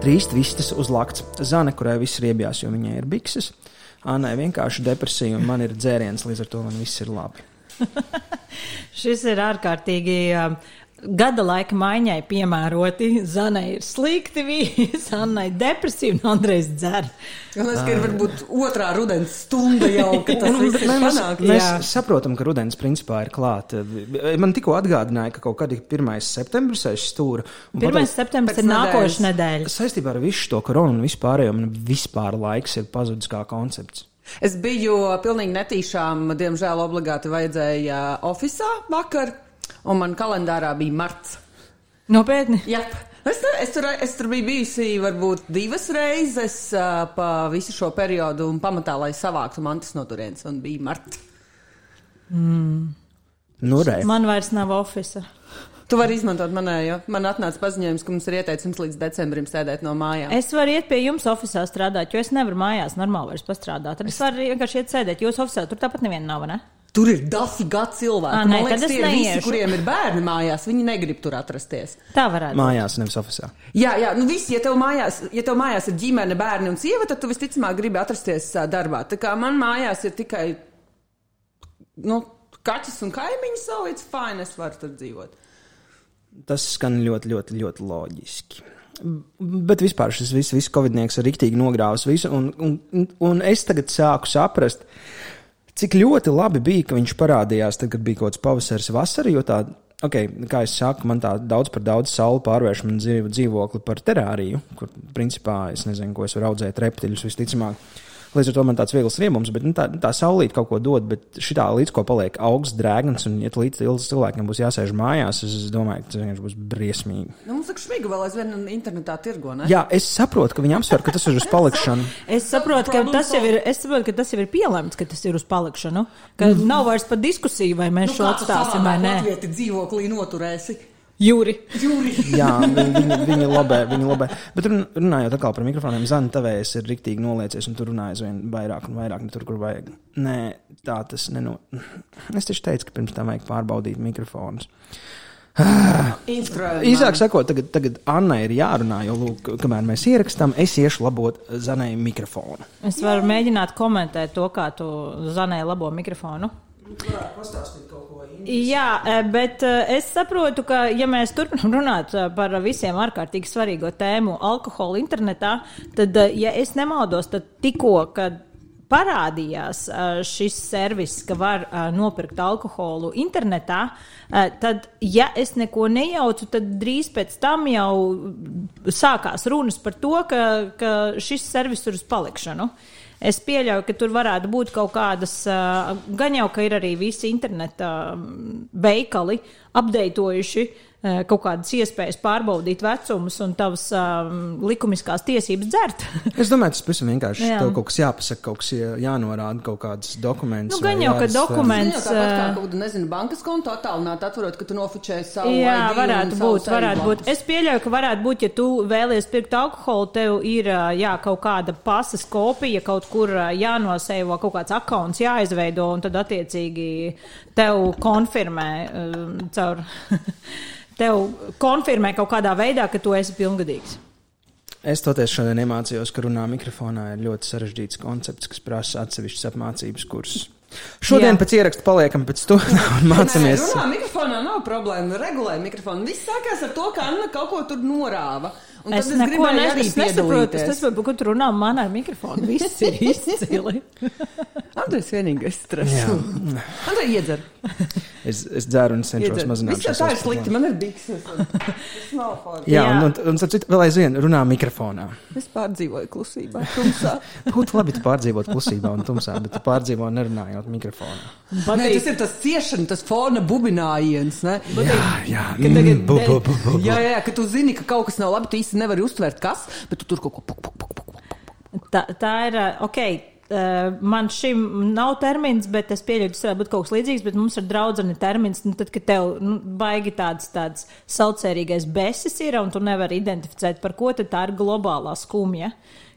Trīs tvistas uz lakts. Zana, kurai viss riebjās, jo viņai ir bikses. Annai vienkārši depresija, un man ir dzēriens, līdz ar to man viss ir labi. Šis ir ārkārtīgi uh, gada laika maiņai piemēroti. Zanai ir slikti, Annai depresija un Andrejs dzer. Tas ir varbūt otrā rudens stunda jau, kad tas viss ir panākts. Mēs Jā. saprotam, ka rudens principā ir klāt. Man tikko atgādināja, ka kaut kad ir 1. septembris aiz stūra. 1. Pateic, septembris ir nākošais nedēļa. Saistībā ar visu to koronu un vispārējo man vispār laiks ir pazudis kā koncepts. Es biju pilnīgi netīšām, diemžēl obligāti vajadzēja oficiālā vakar, un man kalendārā bija marts. Nopietni? Jā. Es, tur, es, tur, es tur biju bijusi varbūt divas reizes uh, pa visu šo periodu, un pamatā, lai savāktu mantas no turienes, un bija marts. Mm. Nu, re. Man vairs nav oficiāla. Tu vari izmantot manējo. Man atnāca paziņojums, ka mums ir ieteicams līdz decembrim sēdēt no mājām. Es varu iet pie jums oficiālā strādāt, jo es nevaru mājās normāli vairs pastrādāt. Tad es, es varu vienkārši iet sēdēt. Jūs oficiālā tur tāpat neviena nav, ne? Tur ir dafiga cilvēku. À, nē, liekas, tie ir visi, kuriem ir bērni mājās. Viņi negrib tur atrasties. Tā varētu būt. Mājās, nevis oficiālā. Jā, jā, nu visi, ja tev mājās, ja tev mājās ir ģimene, bērni un sieva, tad tu visticamāk gribi atrasties darbā. Tā kā man mājās ir tikai, nu, kaķis un kaimiņš, so it's fine, es varu tur dzīvot. Tas skan ļoti, ļoti, ļoti loģiski. Bet vispār šis viss, viss Covid-19 ir rīktīgi nogrāvis visu, un, un, un es tagad sāku saprast, cik ļoti labi bija, ka viņš parādījās tad, kad bija kaut kāds pavasaris, vasara, jo tā, ok, kā es saku, man tā daudz par daudz saule pārvērš man dzīvokli par terāriju, kur principā es nezinu, ko es varu audzēt reptiļus visticamāk. Līdz ar to man tāds viegls riebums, bet nu, tā, tā saulīt kaut ko dod, bet šitā līdz ko paliek augsts drēgns, un ja līdz cilvēkiem būs jāsēž mājās, es domāju, ka tas vienkārši būs briesmīgi. Nu, mums ir šmiga vēl aizvien internetā tirgo, ne? Jā, es saprotu, ka viņi apsver, ka tas ir uz palikšanu. es saprotu, ka tas jau ir, es saprotu, ka tas jau ir pielemts, ka tas ir uz palikšanu, ka mm. nav vairs par diskusiju, vai mēs nu, šo atstāsim vai nē. Dzīvoklī noturēsi. Jūri. Jūri. Jā, viņi, viņi, viņi labē, viņi labē. Bet runājot atkal par mikrofoniem, Zana, tavējas ir riktīgi noliecies, un tur runājas vien vairāk un vairāk, ne tur, kur vajag. Nē, tā tas neno. Es taču teicu, ka pirms tam vajag pārbaudīt mikrofonus. Īsāk sakot, tagad, tagad Anna ir jārunā, jo, lūk, kamēr mēs ierakstām, es iešu labot Zanai mikrofonu. Es varu mēģināt komentēt to, kā tu Zanai labo mikrofonu. Jā, e, bet e, es saprotu, ka, ja mēs turpinām runāt e, par visiem ārkārtīgi svarīgo tēmu alkoholu internetā, tad, ja es nemaldos, tad tikko, kad parādījās šis servis, ka var nopirkt alkoholu internetā, tad, ja es neko nejaucu, tad drīz pēc tam jau sākās runas par to, ka, ka šis servis ir uz palikšanu. Uh, Es pieļauju, ka tur varētu būt kaut kādas, gan jau, ka ir arī visi interneta veikali apdeitojuši uh, kaut kādas iespējas pārbaudīt vecumus un tavas um, likumiskās tiesības dzert. es domāju, tas pavisam vienkārši. Jā. Tev kaut kas jāpasaka, kaut kas jānorāda, kaut kāds dokuments. Nu, gan jau, ka dokuments. Jā, tāpat kā kaut kāda, nezinu, bankas konta attālināt, atverot, ka tu nofočēji savu. Jā, varētu būt, varētu būt. Es pieļauju, ka varētu būt, ja tu vēlies pirkt alkoholu, tev ir, jā, kaut kāda pasas kopija, kaut kur jānosēvo kaut kāds akauns jāizveido, un tad attiecīgi tev konfirmē um, caur. tev konfirmē kaut kādā veidā, ka tu esi pilngadīgs? Es toties šodien iemācījos, ka runā mikrofonā ir ļoti sarežģīts koncepts, kas prasa atsevišķas apmācības kursus. Šodien Jā. pēc ieraksta paliekam pēc to un mācāmies. Nē, runā mikrofonā nav problēma, regulē mikrofonu. Viss sākās ar to, ka Anna kaut ko tur norāva. Un es, es neko nesaprotu. Es nesaprotu, ko tu runā man ar mikrofonu. Viss ir izcili. Andrejs vienīgais stress. Andrej iedzer. Es, es dzeru un cenšos mazināt. Viss jau tā ir slikti. Man ir bikses. Nav forši. Jā, un, un, un, un vēl aizvien runā mikrofonā. Es pārdzīvoju klusībā, tumsā. Būtu labi, tu pārdzīvot klusībā un tumsā, bet tu pārdzīvo nerunājot mikrofonā. Nē, tas ir tas ciešana, tas fona bubinājiens. Ne? Jā, jā. Kad tagad, bu, bu, bu, bu. jā, jā, ka tu zini, ka kaut kas nav labi, tu īsti nevari uztvert, kas, bet tu tur kaut ko puk, puk, puk, puk, puk. Tā, tā ir, ok, man šim nav termins, bet es pieļauju, tas varētu būt kaut kas līdzīgs, bet mums ir draudzene termins, nu, tad, kad tev nu, baigi tāds, tāds saucērīgais besis ir, un tu nevari identificēt, par ko tad tā ir globālā skumja.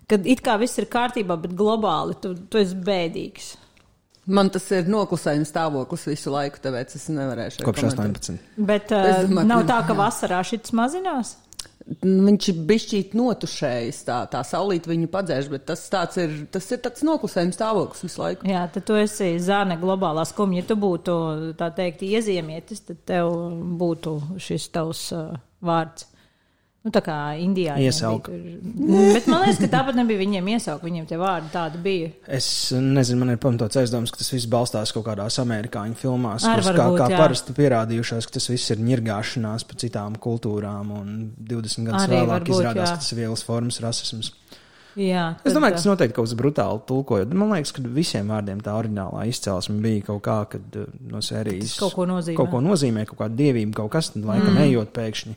Kad it kā viss ir kārtībā, bet globāli tu, tu esi bēdīgs. Man tas ir noklusējums stāvoklis visu laiku, tāpēc es nevarēšu. Kopš komentēt. 18. Bet uh, nav tā, ka vasarā šis mazinās? Viņš ir bišķīt notušējis, tā, tā saulīt viņu padzēš, bet tas, ir, tas ir tāds noklusējums stāvoklis visu laiku. Jā, tad tu esi zāne globālā skumja. Ja tu būtu, tā teikt, iezīmietis, tad tev būtu šis tavs uh, vārds. Nu, tā kā Indijā. Iesauka. Bet man liekas, ka tāpat nebija viņiem iesauka, viņiem tie vārdi tādi bija. Es nezinu, man ir pamatots aizdoms, ka tas viss balstās kaut kādās amerikāņu filmās, Ar kuras kā, varbūt, kā jā. parasti pierādījušās, ka tas viss ir ņirgāšanās pa citām kultūrām, un 20 gadus Arī vēlāk varbūt, izrādās, jā. ka tas ir vielas formas rasisms. Jā, Es domāju, ka tad, tas noteikti kaut kas brutāli tulkojot. Man liekas, ka visiem vārdiem tā oriģinālā izcelsme bija kaut kā, kad uh, no sērijas kaut ko nozīmē. Kaut ko nozīmē, kaut kāda dievība, kaut kas, tad laikam mm. ejot pēkšņi.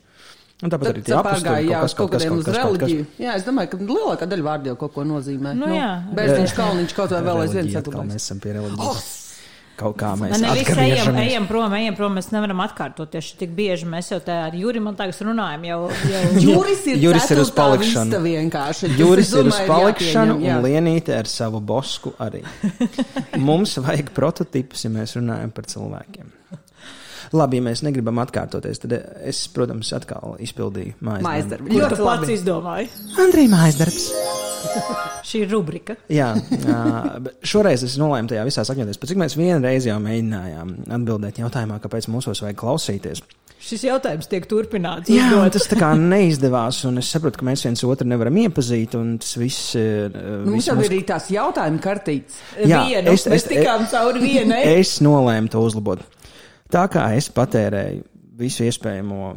Un tāpat arī tie apakšpunkti, jā, kaut kādiem uz kaut kas. reliģiju. Jā, es domāju, ka lielākā daļa vārdu jau kaut ko nozīmē. Nu, jā. Bērziņš, kalniņš, kaut vai vēl aizvien saglabājas. Mēs esam pie reliģijas. Kaut kā mēs Ne, visi ejam, ejam prom, ejam prom. Mēs nevaram atkārtoties tik bieži. Mēs jau tā ar Juri, man liekas, runājam. Jau, jau. Juris ir, Juris ir uz palikšanu. es ir uz palikšanu, un Lienīte ar savu bosku arī. Mums vajag prototipus, ja mēs runājam par cilvēkiem. Labi, ja mēs negribam atkārtoties, tad es, protams, atkal izpildīju mājas darbu. Ļoti labi. izdomāji? Andrija mājas darbs. Šī ir rubrika. Jā, šoreiz es nolēmu tajā visā sakņoties. Pēc cik mēs vienreiz jau mēģinājām atbildēt jautājumā, kāpēc mūsos vajag klausīties. Šis jautājums tiek turpināts. Jā, uzdot. tas tā kā neizdevās, un es saprotu, ka mēs viens otru nevaram iepazīt, un tas viss ir. Nu, Mums viss jau mūsu- ir arī tās jautājuma kartītes. Jā, Vienu, es- mēs es- tikām cauri vienai. Es nolēmu to uzlabot. Tā kā es patērēju visu iespējamo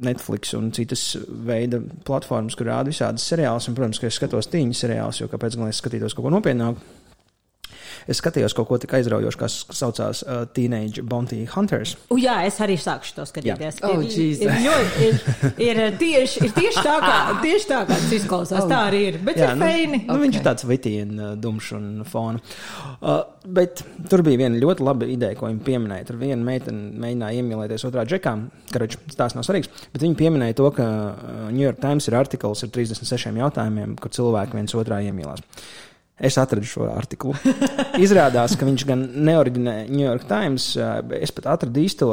Netflix un citas veida platformas, kur rāda visādas seriālus, un, protams, ka es skatos tīņu seriālus, jo kāpēc gan es skatītos kaut ko nopietnāku. Es skatījos kaut ko tik aizraujošu, kas saucās uh, Teenage Bounty Hunters. U, jā, es arī sākšu to skatīties. Oh, ir, ir, ļoti, ir, ir, tieši, ir tieši tā, kā, tieši tā, kā tas izklausās. Tā arī ir. Bet jā, ir nu, feini. nu, viņš ir tāds vitīns, dumšs un fona. Uh, bet tur bija viena ļoti laba ideja, ko viņi pieminēja. Tur viena meitene mēģināja iemīlēties otrā džekā. Karoči, tās nav svarīgs. Bet viņi pieminēja to, ka uh, New York Times ir artikls ar 36 jautājumiem, kur cilvēki viens otrā iemīlās. Es atradu šo artiklu. Izrādās, ka viņš gan neoriģinē New York Times, bet es pat atradu īsto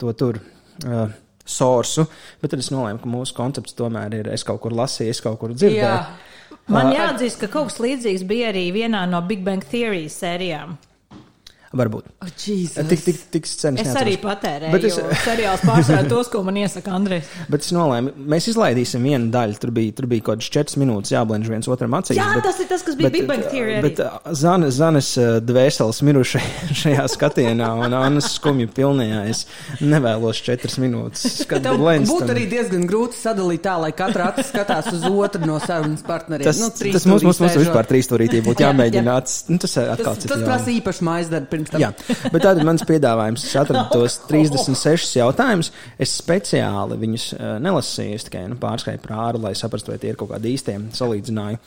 to tur. Uh, Sorsu, bet tad es nolēmu, ka mūsu koncepts tomēr ir. Es kaut kur lasīju, es kaut kur dzirdēju. Jā. Man jāatzīst, ka kaut kas līdzīgs bija arī vienā no Big Bang Theory sērijām. Varbūt. Oh, Jesus. Tik, tik, tik cenas Es arī patērēju. Bet es. Seriāls pārsvarā tos, ko man iesaka Andrēs. bet es nolēmu, mēs izlaidīsim vienu daļu. Tur bija, tur bija kaut kāds 4 minūtes jāblendž viens otram acīs. Jā, bet, tas ir tas, kas bija Big Bang Theory arī. Bet uh, Zana, Zanes uh, dvēseles mirušai šajā skatienā un Annas skumju pilnajā. Es nevēlos 4 minūtes. Būtu arī diezgan grūti sadalīt tā, lai katra acis skatās uz otru no sarunas partneriem. Tas, nu, tas mums, mums, mums vispār trīsstūrītī būtu Jā, jāmēģina. ats- Nu, tas ir atkal Tas, tas prasa īpaši mājas darbu pirms tam. Jā, bet tad mans piedāvājums, es atradu tos 36 jautājumus. Es speciāli viņus uh, nelasīju, es tikai nu, pārskrēju prāru, lai saprastu, vai tie ir kaut kādi īstie salīdzināju.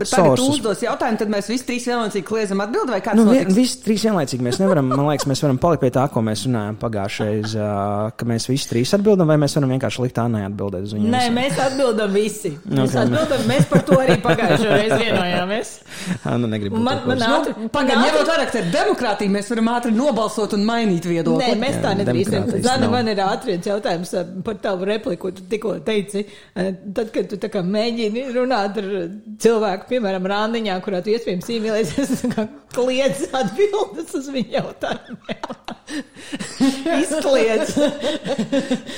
Bet tagad tu uzdos jautājumu, tad mēs visi trīs vienlaicīgi kliedzam atbildi, vai kāds Nu, notiks? visi trīs vienlaicīgi mēs nevaram, man liekas, mēs varam palikt pie tā, ko mēs runājām pagājušajā, uh, ka mēs visi trīs atbildam, vai mēs varam vienkārši likt Annai atbildēt uz viņu. Nē, mēs atbildam visi. Mēs, Ok. atbildam, mēs par to arī pagājušajā reizē vienojāmies. Anna negrib Man, to man Nu, Pagaidām, ņemot vērā, ka ir demokrātija, mēs varam ātri nobalsot un mainīt viedokli. Nē, mēs tā demokrātijas Zana, man ir ātrāks jautājums eh, par tavu repliku, ko tu tikko teici. Eh, Tad, kad tu tā kā mēģini runāt ar cilvēku, piemēram, randiņā, kurā tu iespējams iemīlēsies, tu tā kā kliedz atbildes uz viņu jautājumiem. Izkliedz.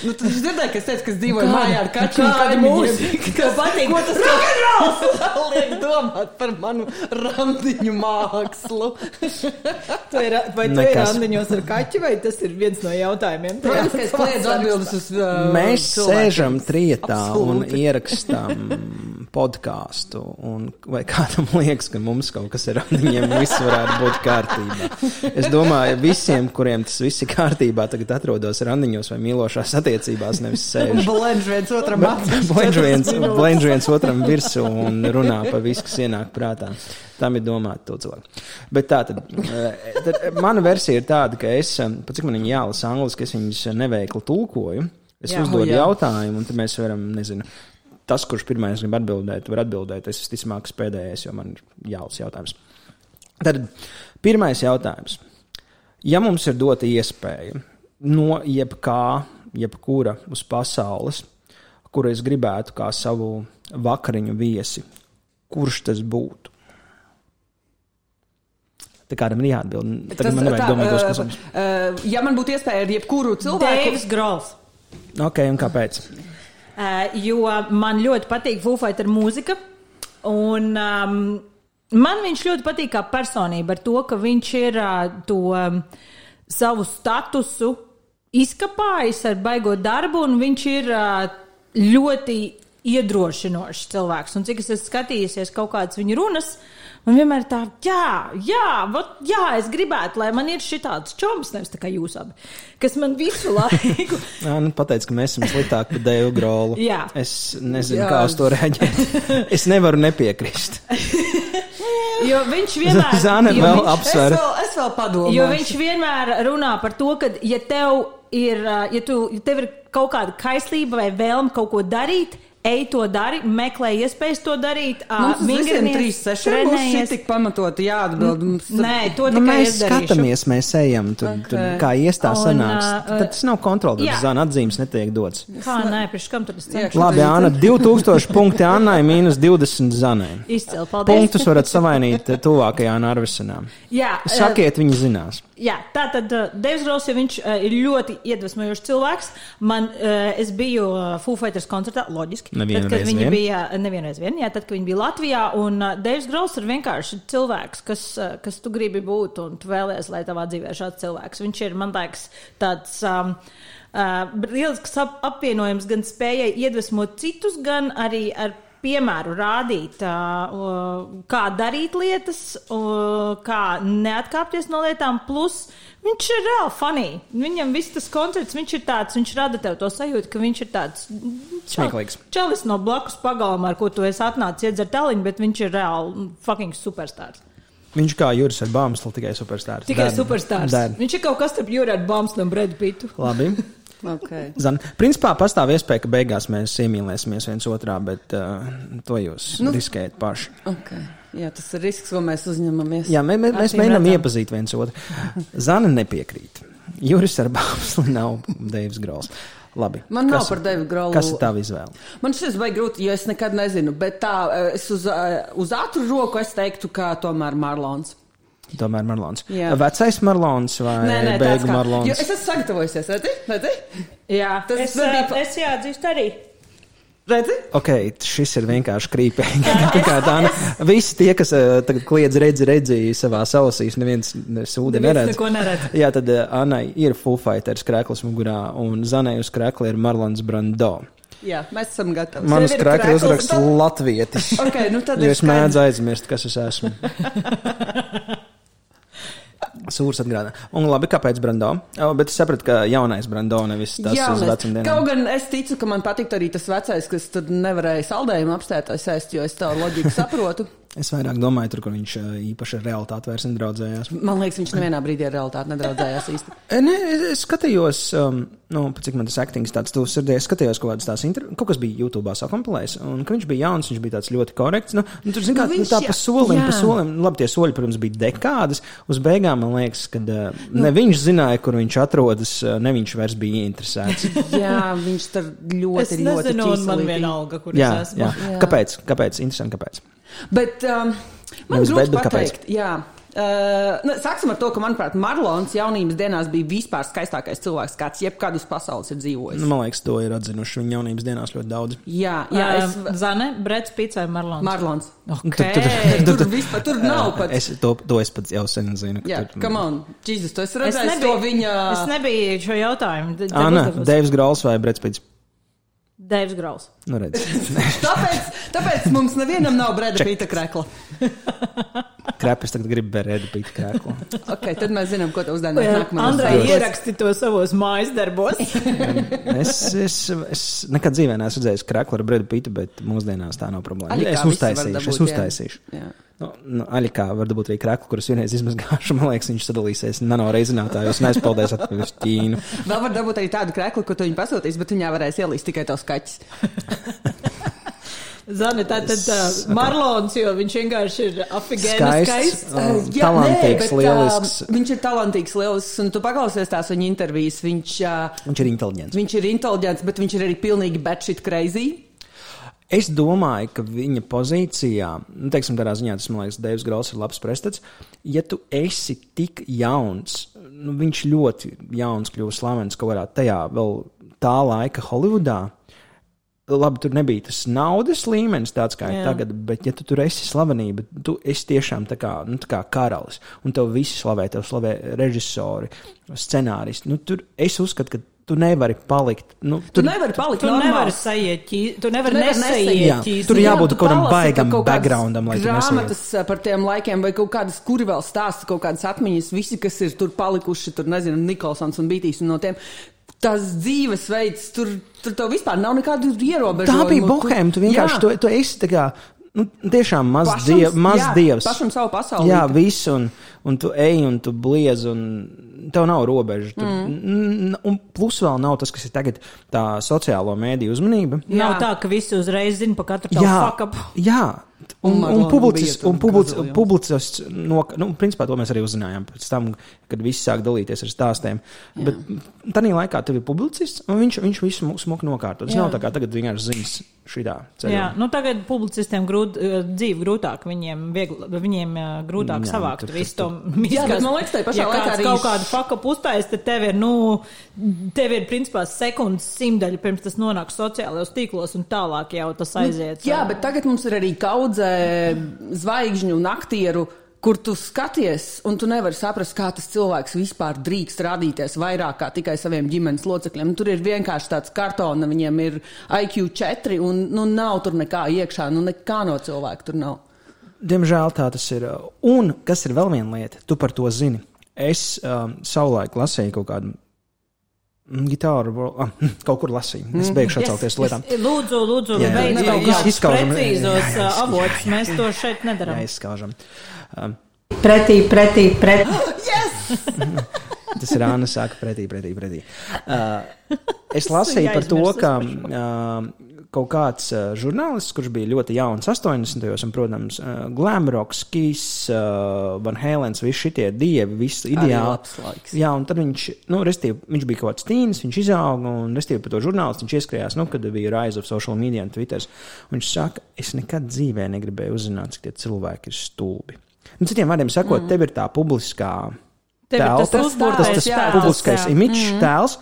Nu, tad es dzirdēju, ka es teicu, ka es dzīvoju mājā ar kaķu. kāda kaimiņiem. mūzika? Tev patīk? Ko tas rokenrols liek domāt par manu randiņu mākslu? Tu ir, vai tu ir randiņos ar kaķi, vai tas ir viens no jautājumiem? Protams, ka es kliedzu atbildes uz uh, Mēs sēžam trietā un Absolūti. ierakstām podkāstu. un Vai kādam liekas, ka mums kaut kas ir ar viņiem, viss varētu būt kārtībā? Es domāju, visiem, kuriem tas viss ir kārtībā, tagad atrodas randiņos vai mīlošās attiecībās, nevis sēž. Blenž viens otram acīs. Blendž viens, blendž viens otram virsū un runā par visu, kas ienāk prātā. Tam ir domāta to cilvēku. Bet tā tad, eh, tad mana versija ir tāda, ka es, eh, pat cik man viņa jālasa angliski, es viņus neveikli tulkoju. Es jā, uzdodu Jā. jautājumu, un tad mēs varam, nezinu, tas, kurš pirmais grib atbildēt, var atbildēt. Es visticamāk, pēdējais, jo man ir jālasa jautājums. Tad pirmais jautājums. Ja mums ir dota iespēja no jebkā, jebkura uz pasaules, kuru es gribētu kā savu vakariņu viesi, kurš tas būtu? Tā kādam ir jāatbild. Tagad man nevajag domāt, kas tas ir. uh, ja man būtu iespēja ar jebkuru cilvēku, Deivs Grols. Ok, un kāpēc? Uh, jo man ļoti patīk Fufaiта mūzika. Un um, man viņš ļoti patīk kā personība ar to, ka viņš ir uh, to um, savu statusu izkapājis ar baigo darbu, un viņš ir uh, ļoti iedrošinošs cilvēks. Un cik es esmu skatījusies kaut kādas viņa runas, man vienmēr ir tā, jā, jā, vat, jā, es gribētu, lai man ir šāds čoms, nevis tā kā jūs abi, kas man visu laiku. Jā, nu, pateic, ka mēs esam sliktāki par Dēlu Grolu. Jā. Es nezinu, Jā. Kā uz to reaģēt. Es nevaru nepiekrist. Jo viņš vienmēr Zāne jo vēl viņš- es apsver. vēl, es vēl padomāju. Jo viņš vienmēr runā par to, ka, ja tev ir, ja tu, ja tev ir kaut kāda kaislība vai vēlme kaut ko darīt, ej to dari, meklē iespējas to darīt. Mums visiem trīs būs šī trenējies. tik pamatoti jāatbild. Mums Nē, to Nu, tikai mēs skatāmies, mēs ejam tur, okay. tur kā iestā Un, sanāks. ā, Tad tas nav kontrols, jā. tad zāna atzīmes netiek dots. Kā nē, priekš kam tur tas cenšas? Labi, Anna, 2000 punkti Annai, mīnus 20 zanai. Izcili, paldies. Punktus varat savainīt tuvākajā Narvisenā. Jā, ā, Sakiet, viņi zinās. Jā, tā tad uh, Deivs Grols, ja viņš uh, ir ļoti iedvesmojošs cilvēks. Man, uh, es biju uh, Foo Fighters koncertā, loģiski. Nevienu tad, kad viņi vien? bija, nevienreiz vien, jā, tad, kad viņi bija Latvijā, un uh, Deivs Grols ir vienkārši cilvēks, kas, uh, kas tu gribi būt, un tu vēlies, lai tavā dzīvē šāds cilvēks. Viņš ir, man liekas, tāds. Um, Uh, lielisks ap apvienojums gan spējai iedvesmot citus, gan arī ar piemēru rādīt, kā darīt lietas, kā neatkāpties no lietām. Plus, viņš ir reāli funny. Viņam viss tas koncerts, viņš ir tāds, viņš rada tev to sajūtu, ka viņš ir tāds Smieklīgs. Čelis no blakus pagalma, ar ko tu esi atnācis iedzert taliņu, bet viņš ir reāli mm, fucking superstars. Viņš kā Juris ar Bāmslu, tikai superstārs. Tikai. Der. Viņš ir kaut kas starp Jūriju Bāmslu un Bredu Pitu. Labi. Okay. Zan, principā pastāv iespēja, ka beigās mēs iemīlēsimies viens otrā, bet uh, to jūs nu. riskējat paši. Okay. Jā, tas ir risks, ko mēs uzņemamies. Jā, mē, mē, mēs mēģinām iepazīt viens otru. Zana nepiekrīt. Juris ar Bāmslu nav Deivs Grols. Labi. Man nav Kas- par Devu Grolu. Kas ir tava izvēle? Man šis vai grūti, jo es nekad nezinu, bet tā, eh, es uz, eh, uz ātru roku es teiktu, ka tomēr Marlons. Tomēr Marlons. Jā. Vecais Marlons vai Nē, nē, beigu kā. Marlons? Jo es esmu sagatavojusies, redzi? redzi? Jā, Tas es, bija pa- es jāatzīst arī. redzi? Ok, šis ir vienkārši krīpīgi. Kā tā, visi tie, kas uh, tagad kliedz, redzi, redzi savā ausīs, neviens ne- sūdi Neviens neredz. neko neredz. Jā, tad uh, Anai ir Fighters krēklis mugurā, un Zanai uz krēkla ir Marlons Brando. Jā, mēs esam gatavi. Man uz Tev ir krēkla krēkls, uzraksts latvietis. Ok, nu tad Jo ir es mēdzu aizmirst, kas es esmu. Sūrs atgādina. Un labi, kāpēc Brando? O, bet es sapratu, ka jaunais Brando nevis tas Jā, uz mēs- vecumdienām. Kaut gan es ticu, ka man patīk arī tas vecais, kas tur nevarēja saldējumu apstēties ēst, jo es tā loģiku saprotu. Es vairāk domāju, tur, kur viņš īpaši ar realitāti vairs nedraudzējās. Man liekas, viņš nevienā brīdī ar realitāti nedraudzējās īsti. Nē, es- es skatījos, um, nu, cik man tas aktings tāds tuvs sirdī. Es skatījos kaut kādas tās intervijas, kaut kas bija YouTube sakompilējis, un viņš bija jauns, viņš bija tāds ļoti korekts. Nu, nu, tur, zin, kā, Nu, nu, viņš tā jā- pa solim, jā. pa solim, nu, labi, tie soļi, protams, bija dekādas. Uz beigām man liekas, ka uh, ne viņš zināja, kur viņš atrodas, uh, ne viņš vairs bija interesēts. Jā, viņš tur ļoti, Es ļoti nezinu, un man vienalga, kur jā, es esmu. jā. Jā. Kāpēc? Kāpēc? Interesanti, kāpēc? Bet um, man grūti bet kāpēc? pateikt, jā. Uh, nu, sāksim ar to, ka, manuprāt, Marlons jaunības dienās bija vispār skaistākais cilvēks, kāds jebkad uz pasaules ir dzīvojis. Nu, man liekas, to ir atzinuši viņa jaunības dienās ļoti daudz. Jā, jā es, Um, Zane, Brets Pits vai Marlons? Marlons. Okay. Tur, tur, vispār, tur nav pat. Es to, to es pats jau sen zinu. ka Jā, tur- come on, Jēzus, tu esi Es redzējis nebiju, to viņa. es nebiju šo jautājumu. Anna, uzdevusi. Deivs Grauls vai Brets Pits? Deivs Grauls. Nu, redz. Tāpēc, tāpēc mums nevienam nav breda pīta krekla. Krēpes tagad grib bērēdu pīt krēklu. Ok, tad mēs zinām, ko tev uzdevām nākamajā. Andrai ieraksti to savos mājas darbos. Es, es, es nekad dzīvē neesmu redzējis krēklu ar Bredu Pitu, bet mūsdienās tā nav problēma. Aļikā es uztaisīšu, dabūt, es jā. uztaisīšu. Jā. Nu, nu, Aļikā var būt arī krēklu, kurus vienreiz izmazgāšu. Man liekas, viņš sadalīsies nanoreizinātājos un aizpildēs atpakaļ uz Ķīnu. Vēl var dabūt arī tādu kreklu, ko tu viņu pasūtīs, bet viņā varēs ielīst tikai tavs kaķis. Zani, tā tad uh, Marlons, jo viņš vienkārši ir afigēns Skaists, skaists. uh, Uh, jā, talantīgs, nē, bet, lielisks. Uh, viņš ir talantīgs, lielisks, un tu paklausies tās viņa intervijas. Viņš, uh, Viņš ir inteliģents. viņš ir inteliģents, bet viņš ir arī pilnīgi batshit crazy. Es domāju, ka viņa pozīcijā, nu, teiksim, tādā ziņā, tas man liekas, Deivs Grauls ir labs prestats. Ja tu esi tik jauns, nu, viņš ļoti jauns kļuvis slavens kaut kādā tajā vēl tā laika Holivudā. Labi, tur nebija tas naudas līmenis, tāds kā ir tagad, bet, ja tu tur esi slavenība, tu esi tiešām tā kā, nu, tā kā karalis, un tev visi slavē, tev slavē režisori, scenāristi. Nu, tur es uzskatu, ka tu nevari palikt. Nu, Tu nevari palikt Tu nevari normāls. sajiet, tu nevari Tu nevari nesaiet. Jā, ķīsti. tur Jā, jābūt tu kaut kādam baigam ka kaut backgroundam, lai tu grāmatas eh, par tiem laikiem, vai kaut kādas, kuri vēl stāsta kaut kādas atmiņas, visi, kas ir tur palikuši, tur nezinu, Nikolsons un Bītīs un no tiem. Tas dzīvesveids, tur, tur tev vispār nav nekādu ierobežojumu. Tā bija Tu- bohēma. Tu vienkārši Jā. tu, tu esi tā kā. Nu, tiešām maz, Pašam- diev, maz jā, dievs. pašam savu pasauli. Jā, viss, un, un tu ej, un tu bliez, un tev nav robežu. Tur, mm. Un plus vēl nav tas, kas ir tagad tā sociālo mēdīju uzmanība. Nav Jā. tā, ka visi uzreiz zina par katru fuck up. jā. Un, Un un, publicis, un publicis, gaziljons. publicists, no, nu, principā to mēs arī uzzinājām pēc tam, kad visi sāk dalīties ar stāstiem. Jā. Bet tādā laikā tev ir publicists, un viņš, viņš visu mu- smuku nokārto. Tas Jā. nav tā kā tagad vienkārši ziņas šitā ceļā. Jā, nu tagad publicistiem grūt, eh, dzīve grūtāk, viņiem, viegl, viņiem eh, grūtāk Jā, savākt tur- visu to Jā, bet man liekas, tajā pašā ja laikā arī kaut kādu fakapu uztais, tad tev ir, nu, tev ir principā sekundes simdaļa pirms tas nonāk sociālajos tīklos un tālāk jau tas aiziet. Jā, bet tagad mums ir arī kaudzē zvaigžņu un aktieru. Kur tu skaties, un tu nevari saprast, kā tas cilvēks vispār drīkst rādīties vairāk kā tikai saviem ģimenes locekļiem. Tur ir vienkārši tāds kartons, viņiem ir IQ 4, un nu, nav tur nekā iekšā, nu nekā no cilvēka tur nav. Diemžēl tā tas ir. Un kas ir vēl viena lieta, tu par to zini. Es um, savulaik lasīju kaut kādu gitāru, ah, kaut kur lasīju. Es beigšu atsaukties uz lietām. Lūdzu, lūdzu, Jā, jā, jā, jā, izskaužam. precīzos Jā, jā, uh, jā, avotus. jā, Mēs jā, to šeit Jā, nedaram. izskaužam. Um, Pretī, pretī, pretī. tas ir Anna saka pretī, pretī, pretī. Uh, es lasīju par to, ka uh, kaut kāds uh, žurnālists, kurš bija ļoti jauns 80. gados, un, protams, uh, Glamroks, Kis, uh, Van Helens, visi šitie dievi, viss ideāli. Jā, un tad viņš, nu, restīvi, viņš bija kaut kāds tīns, viņš izauga, un, restīvi, par to žurnālistu viņš ieskrējās, nu, kad bija Rise of Social Media un Twitter. Un viņš saka, es nekad dzīvē negribēju uzzināt, cik tie cilvēki ir stulbi. Nu, citiem vārdiem sakot, mm. tev ir tā publiskā Tev ir tas telpa, uzbūvētais tas, tas tēls, publiskais jā. imidžs, mm. tēls.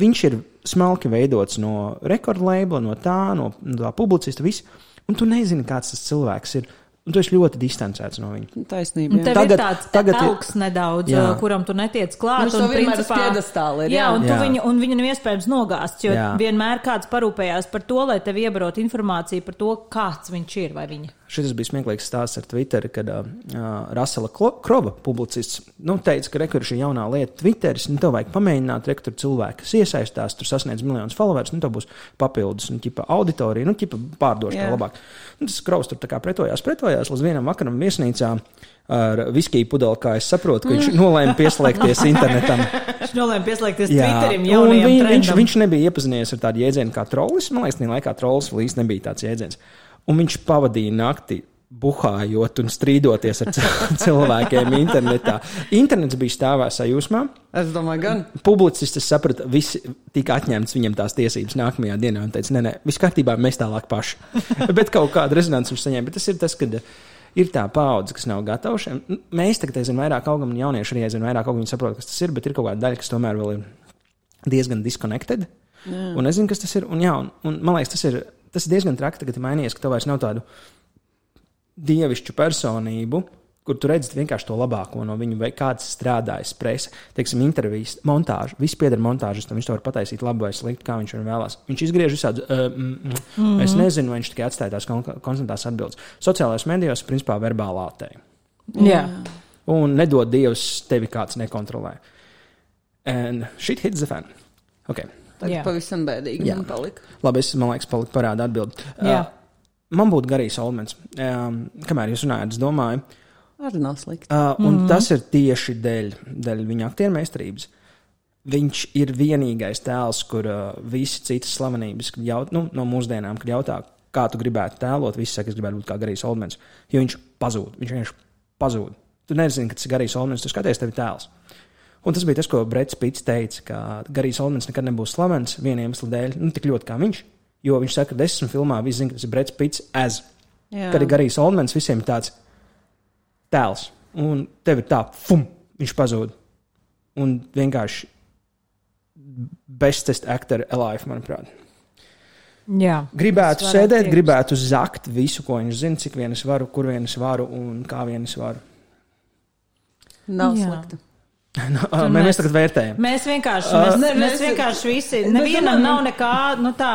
Viņš ir smalki veidots no rekordlabela, no tā, no, no tā publicista, viss. Un tu nezini, kāds tas cilvēks ir. Un tu esi ļoti distancēts no viņa. Taisnība. Un jā. tev Tagad- tagad, ir tāds tagad augs nedaudz, Jā. kuram tu netiec klāt. To un principā- piedestāla ir, Jā, jā. un, tu Jā. viņu, un viņu nav iespējams nogāzt, jo Jā. jā. vienmēr kāds parūpējās par to, lai tev iebarot informāciju par to, kāds viņš ir vai viņa. Šis bija smieklīgs stāsts ar Twitter, kad uh, uh, Rasela Krova, publicists, nu, teica, ka rekur šī jaunā lieta, Twitteris, nu, tev vajag pamēģināt, rekur cilvēki, kas iesaistās, tur sasniedz miljonus followers, nu, tev būs papildus, nu, ķipa auditorija, nu, ķipa pārdošana labāk. Nu, tas Krovs tur tā kā pretojās, pretojās līdz vienam vakaram viesnīcā ar viskiju pudeli, kā es saprotu, ka viņš nolēma pieslēgties internetam. Viņš nolēma pieslēgties Jā, Twitterim, un jaunajam viņ, viņš, viņš nebija iepazinies ar tādu jēdzienu kā trollis. Man liekas, tajā laikā trollis vēl īsti nebija tāds jēdziens. Un viņš pavadīja nakti buhājot un strīdoties ar cil- cilvēkiem internetā. Internets bija stāvā sajūsmā. Es domāju, gan. Publicists, es sapratu, visi tika atņemts viņam tās tiesības nākamajā dienā un teica, nē, nē, viss kārtībā, mēs tālāk paši. Bet kaut kāda rezonanci viņš saņēma. Bet tas ir tas, kad ir tā paudze, kas nav gatava šiem. Nu, Mēs tagad aizvien vairāk augam, un jaunieši arī aizvien vairāk augam, viņi saprot, kas tas ir, bet ir kaut kāda daļa, kas tomēr vēl ir diezgan disconnected. Jā. Un nezinu, kas tas ir. Un, jā, un, un man liekas, tas ir, tas ir diezgan traki, tagad ir mainījies, ka tev vairs nav tādu dievišķu personību, kur tu redzi vienkārši to labāko no viņu, vai kāds strādājis presa, teiksim, intervijas, montāžu. Viss pieder montāžas, tam viņš to var pataisīt labi vai slikti, kā viņš to vēlās. Viņš izgriež visādi, uh, mm, mm, mm es nezinu, vai viņš tikai atstāja tās kon konstantās atbildes. Sociālajās medijos, principā, verbālā ātē. Jā. Un nedod Dievs, tevi kāds nekontrolē. And shit hits the fan. Okay. Jā. pavisam bēdīgi Jā. man palika. Labi, es man liekas, paliku parādā atbildi. Jā. man būtu garīgs olmens. Um, kamēr jūs runājat, es domāju, Arī nav slikti. Uh, un mm -hmm. tas ir tieši dēļ, dēļ viņa aktieru meistarības. Viņš ir vienīgais tēls, kur uh, visi citas slavenības, jaut, nu, no mūsdienām, kad jautā, kā tu gribētu tēlot. Visi saka, es gribētu būt kā Garijs Oldmans, jo viņš pazūd. Viņš vienkārši pazūd. Tu nezini, ka tas ir Garijs Oldmans, tu skaties tevi tēls. Un tas bija tas, ko Brits Pits teica, ka Garijs Oldmans nekad nebūs slavens viena iemesla dēļ, nu, tik ļoti kā viņš. Jo viņš saka, ka desmit filmā visi zina, ka tas ir Brits Pits as. Jā. Kad ir Garijs Oldmans, visiem ir tāds tēls. Un tev ir tā, fum, viņš pazūd. Un vienkārši bestest actor alive, manuprāt. Jā. Gribētu sēdēt, piekrist. gribētu zakt visu, ko viņš zina, cik vien es varu, kur vien es varu un kā vien es varu. Nav Jā. slikti. Nu, Tur mēs, mēs- tagad vērtējam. Mēs vienkārši, Uh, mēs, ne, mēs mēs- vienkārši visi, Bet nevienam nav nekā, nu tā,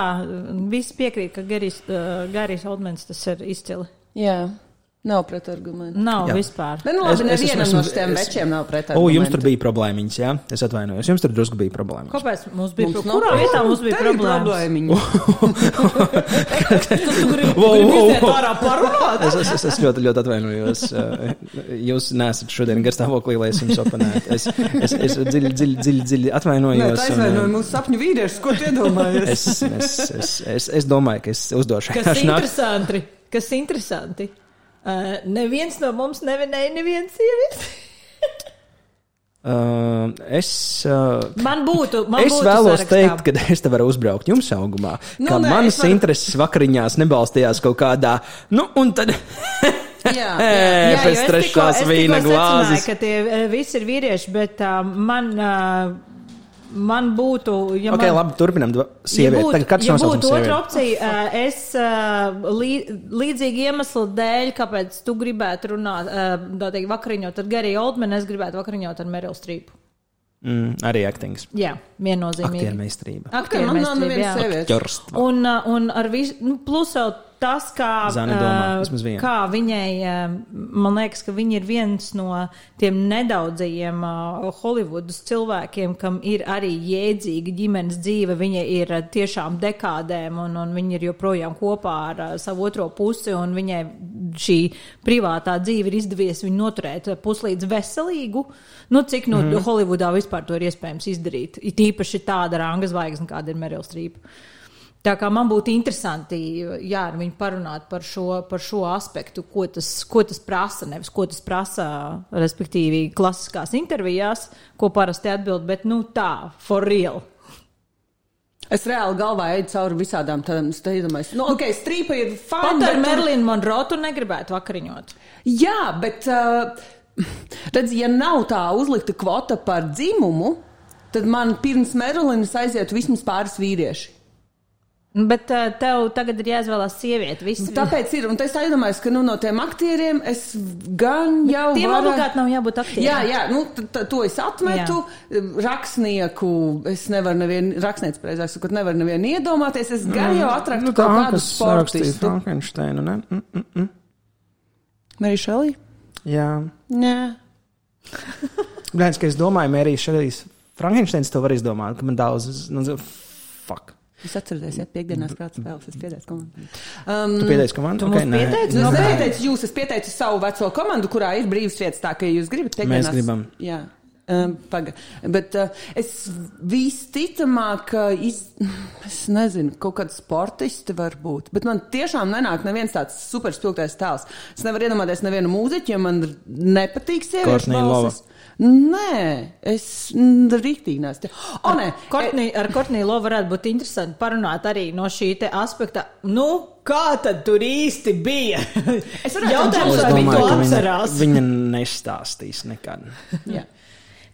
visi piekrīt, ka Garijs, uh, Garijs Oldmans tas ir izcili. Jā, nav pretargumentu. Nav Jā. Vispār. Bet, nu, Es- labi, es nevienam esmu- no šiem es- večiem nav O, pretargumentu. jums tur bija problēmiņas, jā? Es atvainojos. Jums tur drusku bija problēmas. Kāpēc mums bija Mums problēma? nav Kurā vietā mums bija Tev ir problēma? problēmiņa. Tu gribi Wow, gribi wow, iziet wow. ārā parunāt? Es, es, es, es ļoti, ļoti atvainojos. Jūs nesat šodien garstāvoklī, lai es jums oponētu. Es, es, es dziļi, dziļi, dziļi, dziļi Nē, atvainojos. izvainoja uh, mūsu sapņu vīriešu. Ko tu iedomājies? Es, es, es, es, es domāju, ka es uzdošu Kas interesanti, kas interesanti. Uh, neviens no mums nevinēja neviens sievietes. Uh, es, uh, Man būtu, man es būtu vēlos sarakstā. teikt, ka es te varu uzbraukt jums augumā. Nu, ka nē, manas es varu- intereses vakariņās nebalstījās kaut kādā. Nu, un tad. Jā, Ē, Jā, pēc es trešās es vīna glāzes. ka tie eh, visi ir vīrieši, bet uh, man, uh, man būtu. Ja Ok, man, labi, turpinām. Sieviete, ja tagad katrs ja būtu otra opcija, uh, es lī, līdzīgi iemeslu dēļ, kāpēc tu gribētu runāt, uh, tā teikt, vakariņot ar Gariju Oldmanu, es gribētu vakariņot ar Merilu Strīpu. Mm, arī aktings. Jā, viennozīmīgi. Aktieru man nav nevienas jā. Ķerstva. Un, un ar visu, nu, plus vēl tas, kā, domā, uh, kā viņai, uh, man liekas, ka viņa ir viens no tiem nedaudzajiem uh, Holivudas cilvēkiem, kam ir arī jēdzīga ģimenes dzīve. Viņa ir tiešām dekādēm, un, un viņa ir joprojām kopā ar savu otro pusi, un viņai šī privātā dzīve ir izdevies viņu noturēt puslīdz veselīgu. Nu, cik no mm -hmm. Holivudā vispār to ir iespējams izdarīt? It īpaši tāda ranga zvaigzne, kāda ir Merila Strīpa. Tā kā man būtu interesanti, jā, ar viņu parunāt par šo, par šo aspektu, ko tas, ko tas prasa, nevis ko tas prasa, respektīvi, klasiskās intervijās, ko parasti atbild, bet nu tā, for real. Es reāli galvā eju cauri visādām tādām steidamais. Nu, ok, strīpa ir Pat fani. ar Merlinu Monroe tu negribētu vakariņot. Jā, bet, uh, redz, ja nav tā uzlikta kvota par dzimumu, tad man pirms Merlinas aizietu vismaz pāris vīrieši. Bet uh, tev tagad ir jāizvēlās sieviete. Visi, Tāpēc ir, un es tā iedomājos, ka nu, no tiem aktieriem es gan jau. Tiem varu- obligāti nav jābūt aktieriem. Jā, jā, nu, t- t- to es atmetu. Rakstnieku, es nevaru nevienu, rakstnieks, precīzāk sakot, nevaru nevienu iedomāties. Es gan jau atradu Nu, kaut kādu sportistu. Frankensteinu, ne? Mm, mm, mm. Mary Shelley? Jā. Nē. Blēņas, ka es domāju, Mērijas Šelijas Frankensteins to var izdomāt, ka man daudz, nu, fuck. Es atceros, ja piekdienās kāds spēles, es pieteicu komandu. Um, Tu pieteici komandu? Tu mums pieteici? Nu, Nu, es kā? nepieteicu jūs, es pieteicu savu veco komandu, kurā ir brīvs vietas, tā ka ja jūs gribat piekdienās. Mēs gribam. Jā. Um, paga. Bet uh, es visticamāk, ka iz, es nezinu, kaut kāda sportisti var būt. Bet man tiešām nenāk neviens tāds superspilgtais tēls. Es nevaru iedomāties nevienu mūziķu, jo man nepatīk sieviešu Courtney Love. Nē, es rīktīgi neesmu. O, nē, Kortnī, ar Kortniju Lovu varētu būt interesanti parunāt arī no šī aspekta. Nu, kā tad tur īsti bija? Es Es vai viņi domāju, to ka viņa, atcerās? viņa nestāstīs nekad. Jā.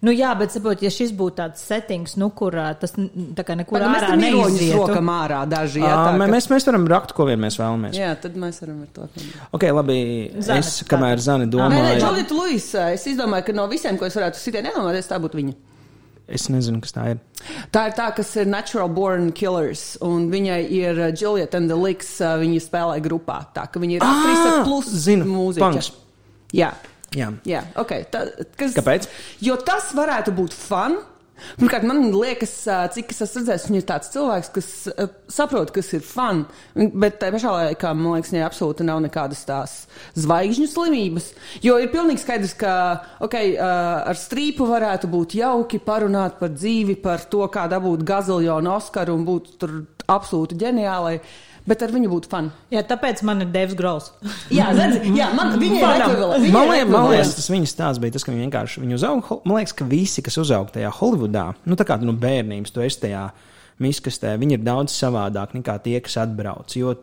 Nu, jā, bet saprot, ja šis būtu tāds settings, nu, kur tas n- tā kā nekur Paga, mēs tam neizietu. rokam ārā daži. Jā, tā, ka- mēs, mēs varam rakt, ko vien mēs vēlamies. jā, tad mēs varam ar to. Ok, labi. Zane, es, kamēr Zani Nē, nē, domāju, Džolita Luisa, es izdomāju, ka no visiem, ko es varētu sitien iedomāties, tā būtu viņa. es nezinu, kas tā ir. Tā ir tā, kas ir Natural Born Killers, un viņai ir uh, Juliet and the Licks, viņa spēlē grupā. Tā, ka viņa ir aktrise Ah, plus zinu, mūziķa. punks. Jā, Jā. jā, ok. Tā, kas, Kāpēc? Jo tas varētu būt fun. Pirmkārt, man liekas, cik es esmu redzējis, viņš ir tāds cilvēks, kas saprot, kas ir fun. Bet tajā pašā laikā, man liekas, viņai absolūti nav nekādas tās zvaigžņu slimības. Jo ir pilnīgi skaidrs, ka okay, ar strīpu varētu būt jauki parunāt par dzīvi, par to, kā dabūt gaziljonu Oskaru un būt tur absolūti ģeniālai, bet ar viņu būtu fun. Jā, tāpēc man ir Devs Grols. Jā, redzi, jā man viņa ir ekvivalents. Viņa Man ir liekas, man liekas, tas viņas stāsts bija tas, ka viņi vienkārši viņu uzauga. Man liekas, ka visi, kas uzauga tajā Holivudā, nu tā kā no bērnības, tu esi tajā miskastē, viņi ir daudz savādāk nekā tie, kas atbrauc. Jo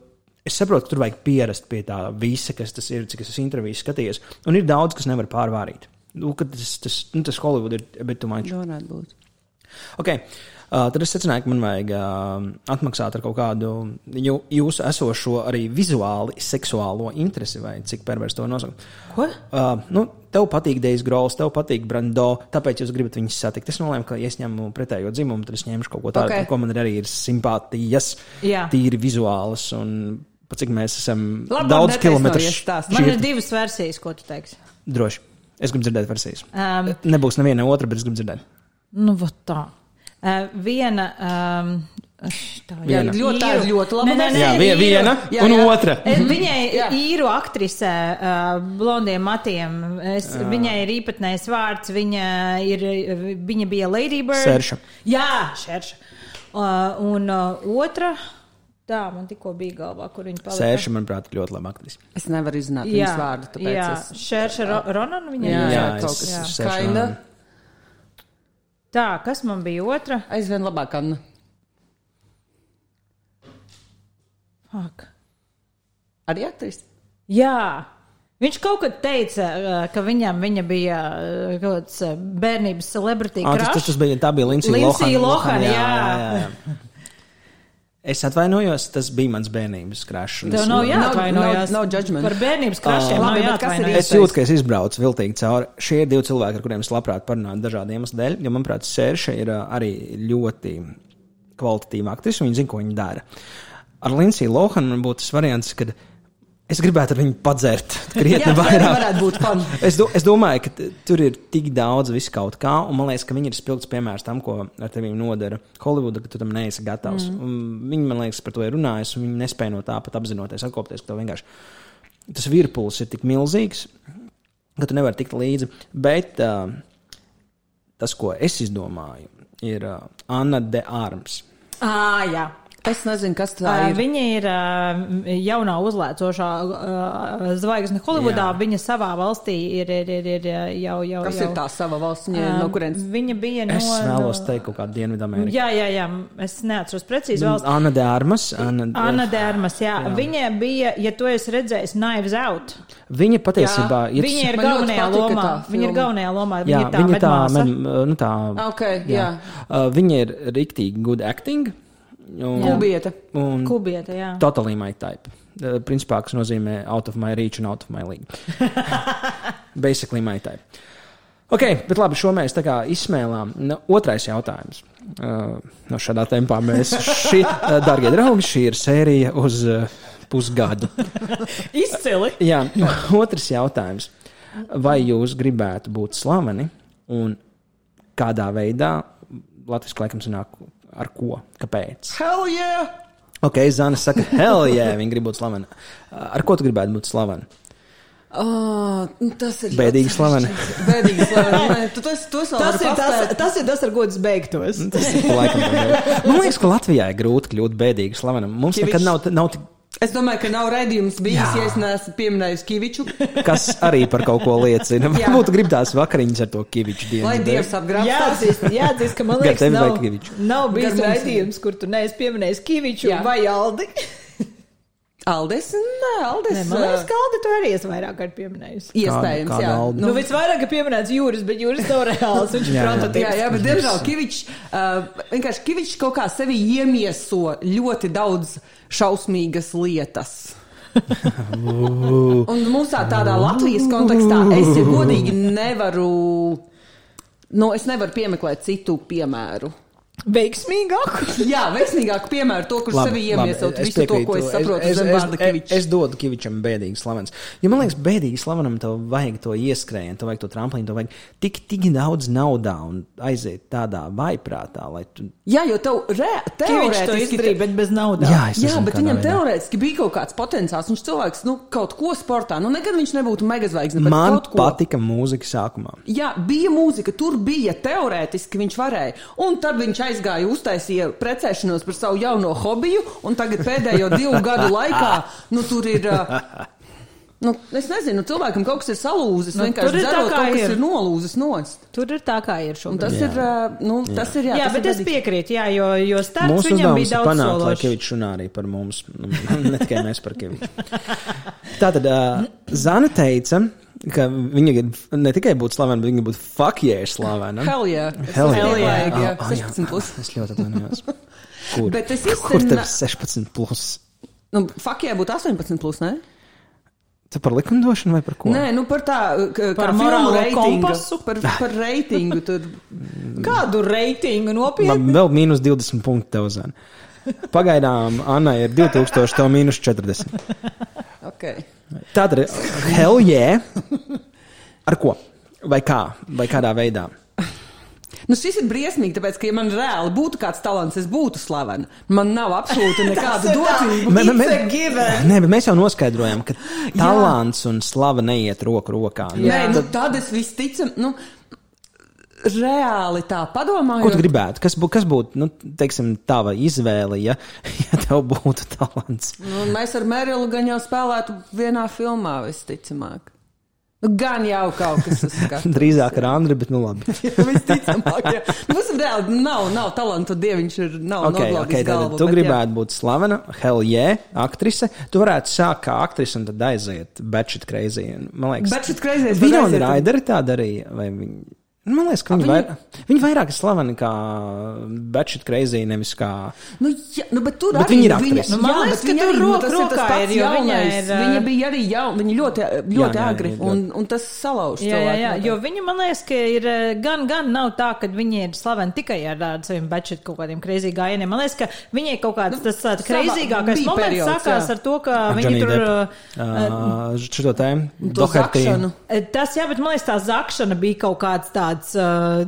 es saprotu, ka tur vajag pierast pie tā visa, kas tas ir, cik es esmu intervijas skatījies. Un ir daudz, kas nevar pārvārīt. Nu, ka tas, tas, nu, tas Hollywood ir a bit too much. Varētu būt. Okay. Uh, tad es secināju, ka man vajag uh, atmaksāt ar kaut kādu jū, jūsu esošo arī vizuāli seksuālo interesi, vai cik pervers to nosaukt. Ko? Uh, nu, tev patīk Dejas Grols, tev patīk Brando, tāpēc jūs gribat viņus satikt. Es nolēmu, ka, ja es ņemu pretējo dzimumu, tad es ņemšu kaut ko tādu, Ok. okay. ko man arī ir simpātijas, Jā. tīri vizuālas. Un, pat cik mēs esam Labi, daudz kilometru stāst. Man ir divas versijas, ko tu teiksi. Droši. Es gribu dzirdēt versijas. Um, Nebūs neviena otra, bet es gribu dzirdēt. nu, tā. Uh, viena. Um, tā, Jā, Viena. ļoti, tā ļoti laba Nē, nē, nē, Jā, vie- viena Jā, un jā. otra. Es, viņai Jā. īru aktrise, uh, blondiem matiem. Es, viņai ir īpatnējs vārds. Viņa, ir, viņa bija Lady Bird. Sērša. Jā, Šerša. Uh, un uh, otra. Tā, man tikko bija galvā, kur viņa palika. Sērša, manuprāt, ir ļoti laba aktrise. Es nevaru izrunāt Jā, viņas vārdu, jā. es. Šerša Ro Ronan. Viņa Jā, ir. jā, es- kaut kas tāds. Tā, kas man bija otra? Aizvien labāk, Anna. Fuck. Arī aktris. Jā. Viņš kaut kad teica, ka viņam viņa bija kaut kāds bērnības celebrity. Ah, tas, tas, tas bija, tā bija Lindsay Lindsay Lohan. Lohan, jā, jā. jā, jā. Es atvainojos, tas bija mans bērnības krāšs. Tev nav jāatvainojas. no- no judgment. Par bērnības krašiem Ah. nav Labi, bet kas ir. Es jūtu, ka es izbraucu viltīgi cauri. Šie ir divi cilvēki, ar kuriem es labprāt parunātu dažādu iemeslu dēļ. Jo, manuprāt, Sērša ir ā, arī ļoti kvalitatīva aktrise, un viņa zina, ko viņa dara. Ar Lindsay Lohan man būtu tas variants, kad es gribētu ar viņu padzert krietni Jā, vairāk. Es, do, es domāju, ka tur ir tik daudz visu kaut kā, un man liekas, ka viņi ir spilgts piemērs tam, ko ar tevi nodara Holivuda, ka tu tam neesi gatavs. Mm. Viņi, man liekas, par to ir runājusi, un viņi nespēja no tā pat apzinoties, atkopties, ka tev vienkārši tas virpulis ir tik milzīgs, ka tu nevari tikt līdzi. Bet uh, tas, ko es izdomāju, ir uh, Anna de Arms. Ah, jā. Es nezinu, kas tā ir. viņa ir jaunā uzlēcošā zvaigzne Holivudā. Jā. Viņa savā valstī ir, ir, ir, ir jau, jau. Kas jau. ir tā sava valsts, viņa, no kurienes? Viņa bija no. Es vēlos teikt kaut kādu Dienvidamerikā. Jā, jā, jā. Es neatceros precīzi valsts. Anna de Armas. Anna, Anna Dārmas, jā. jā. Viņa bija, ja tu esi redzējis, Knives Out. Viņa patiesībā Jā, ir. Viņa ir galvenajā lomā. tā Viņa ir galvenajā lomā. Viņa Jā, ir tā viņa tā, medmāsa. med, nu tā, Ok, jā. Uh, viņa ir rīktīgi good acting. Un, Kubieta. un Kubieta, jā. totally my type. Uh, principā, kas nozīmē out of my reach un out of my league. Basically my type. Ok, bet labi, šo mēs tā kā izsmēlām. Nu, otrais jautājums. Uh, no šādā tempā mēs šī, uh, darbie draugi, šī ir sērija uz uh, pusgadu. Izcili. Jā, otrs jautājums. Vai jūs gribētu būt slaveni un kādā veidā Latvijas laikam sanāk ar ko? Kāpēc? Hell yeah! Ok, Zana saka, hell yeah, viņa grib būt slavena. Ar ko tu gribētu būt slavena? Oh, tas ir Bēdīgi slaveni. Bēdīgi slaveni. Vēl Tas vari ir tas, tas ir tas, ar ko tas beigtos. Tas ir laikam. Man liekas, ka Latvijā ir grūti kļūt bēdīgi slavenam. Mums Kivičs. nekad nav, nav tik, Es domāju, ka nav raidījums bijis, Jā. ja es neesmu pieminējis Kiviču. kas arī par kaut ko liecina. Jā. Varbūt grib tās vakariņas ar to kiviču dienu. Lai Dievs apgrābstās. Jāatzīst, jāatzīst, ka man liekas, vai nav, nav bijis raidījums, kur tu neesi pieminējis Kiviču Jā. vai Aldi. Aldis, nē, Aldis. Nē, man liekas, ka Aldi tu arī esi vairāk kārt pieminējis. Iespējams, Kādu- jā. kādu Aldi? Nu, visvairāk ir pieminēts Jūras, bet Jūras nav reāls. Viņš ir Jā, jā. prototyps. Jā, jā, bet diemžēl Kivičs uh, vienkārši Kivičs kaut kā sevi iemieso ļoti daudz šausmīgas lietas. Un mums tā tādā Latvijas kontekstā es, ja godīgi, nevaru. Nu, es nevaru piemeklēt citu piemēru. Veiksmīgāk. Jā, veiksmīgāk piemēru to, kurš sevi iemiesot es visu to, ko piekrītu. es saprotu es, es, es, Kivičs. es dodu Kivičam bēdīgi slavens. Jo man liekas, bēdīgi slavenam tev vajag to ieskrējienu, tev vajag to tramplīnu, tev vajag tik, tik daudz naudā un aiziet tādā vaiprātā, lai tu. Jā, jo tev re, Kivičs to teorētiski. izdarīja, bet bez naudas. Jā, es Jā, bet viņam teorētiski bija kaut kāds potenciāls. Viņš cilvēks, nu, kaut ko sportā. Nu, nekad viņš nebūtu megazvaigzne, bet Man kaut ko. patika mūzika sākumā. Jā, bija mūzika, tur bija teorētiski viņš varēja. Un tad viņš aizgāja, uztaisīja precēšanos par savu jauno hobiju, un tagad pēdējo divu gadu laikā, nu, tur ir. Nu, es nezinu, cilvēkam kaut kas ir salūzis. Nu, Nu, vienkārši tur ir tā, dzerot, kā kaut kas ir. ir nolūzis nost. Tur ir tā, kā ir Un šobrīd. tas Jā. ir, nu, tas ir, jā. Jā, tas bet ir es piekrītu, jā, jo, jo starts Mūsu viņam bija daudz panākt, lai sološs. Kevičs runā arī par mums. Nu, ne tikai mēs par Keviču. Tātad uh, Zana teica, ka viņa grib ne tikai būt slavena, bet viņa grib būt fuck yeah slavena. Hell yeah. Hell yeah. ir vajag, jā. Ah, ah, jā. 16 plus. Es ļoti atvainojos. Kur, Bet es kur īstenībā- tev ir 16 plus? Nu, yeah, būtu 18 plus, ne? Tu par likumdošanu vai par ko? Nē, nu par tā, k- Par reitingu. kompasu? Par, par reitingu tur. Kādu reitingu Man nopietni? vēl mīnus 20 punkti tev zina. Pagaidām Anna ir 2000, tev mīnus 40. Okay. Tātad, hell yeah! Ar ko? Vai kā? Vai kādā veidā? Nu, šis ir briesmīgi, tāpēc, ka, ja man reāli būtu kāds talants, es būtu slavena. Man nav absolūti nekāda docība. Mē- mē- mē- It's a given. Nē, bet mēs jau noskaidrojām, ka talants un slava neiet roku rokā. Nu, Nē, nu, tad es visticam, nu, reāli tā Ko padomāju. tu gribētu? Kas, bū, kas būtu nu, teiksim, tava izvēle, ja, ja tev būtu talants? Nu, mēs ar Merilu gan jau spēlētu vienā filmā, visticamāk. Nu, gan jau kaut kas uzskatās. Drīzāk ar Andriu, bet nu labi. Visticamāk, jā. Nu, Mums reāli nav, nav talantu, dieviņš ir, nav Okay, okay, tad galvu. tu bet jā. gribētu būt slavena, hell yeah, aktrise. Tu varētu sākt kā aktrise un tad aiziet Batshit Crazy. Man liekas, Batshit Crazy, varu un Raideri tā darīja. vai viņi- Man liekas, ka viņi, viņi- vairāk, viņi vairāk ir slaveni kā Batshit Crazy, nevis kā. Nu, jā, nu, bet tur Bet arī viņa ir viņa. Nu, man jā, liekas, ka viņa tur arī, nu, ir rokā pats ir, jo viņa jaunais. ir, Viņa bija arī jauna, viņa ļoti, ļoti jā, agri, ļoti. un, un tas salauž Jā, jā, jā, jo viņi man liekas, ka ir gan, gan nav tā, ka viņi ir slaveni tikai ar saviem bečet kaut kādiem kreizī gājieniem. Man liekas, ka viņai kaut kāds tas tāds bija moments sākās jā. ar to, ka viņi tur. Šo tēmu. Tas, jā, bet man liekas, tā zakšana bija kaut kāds tāds, uh,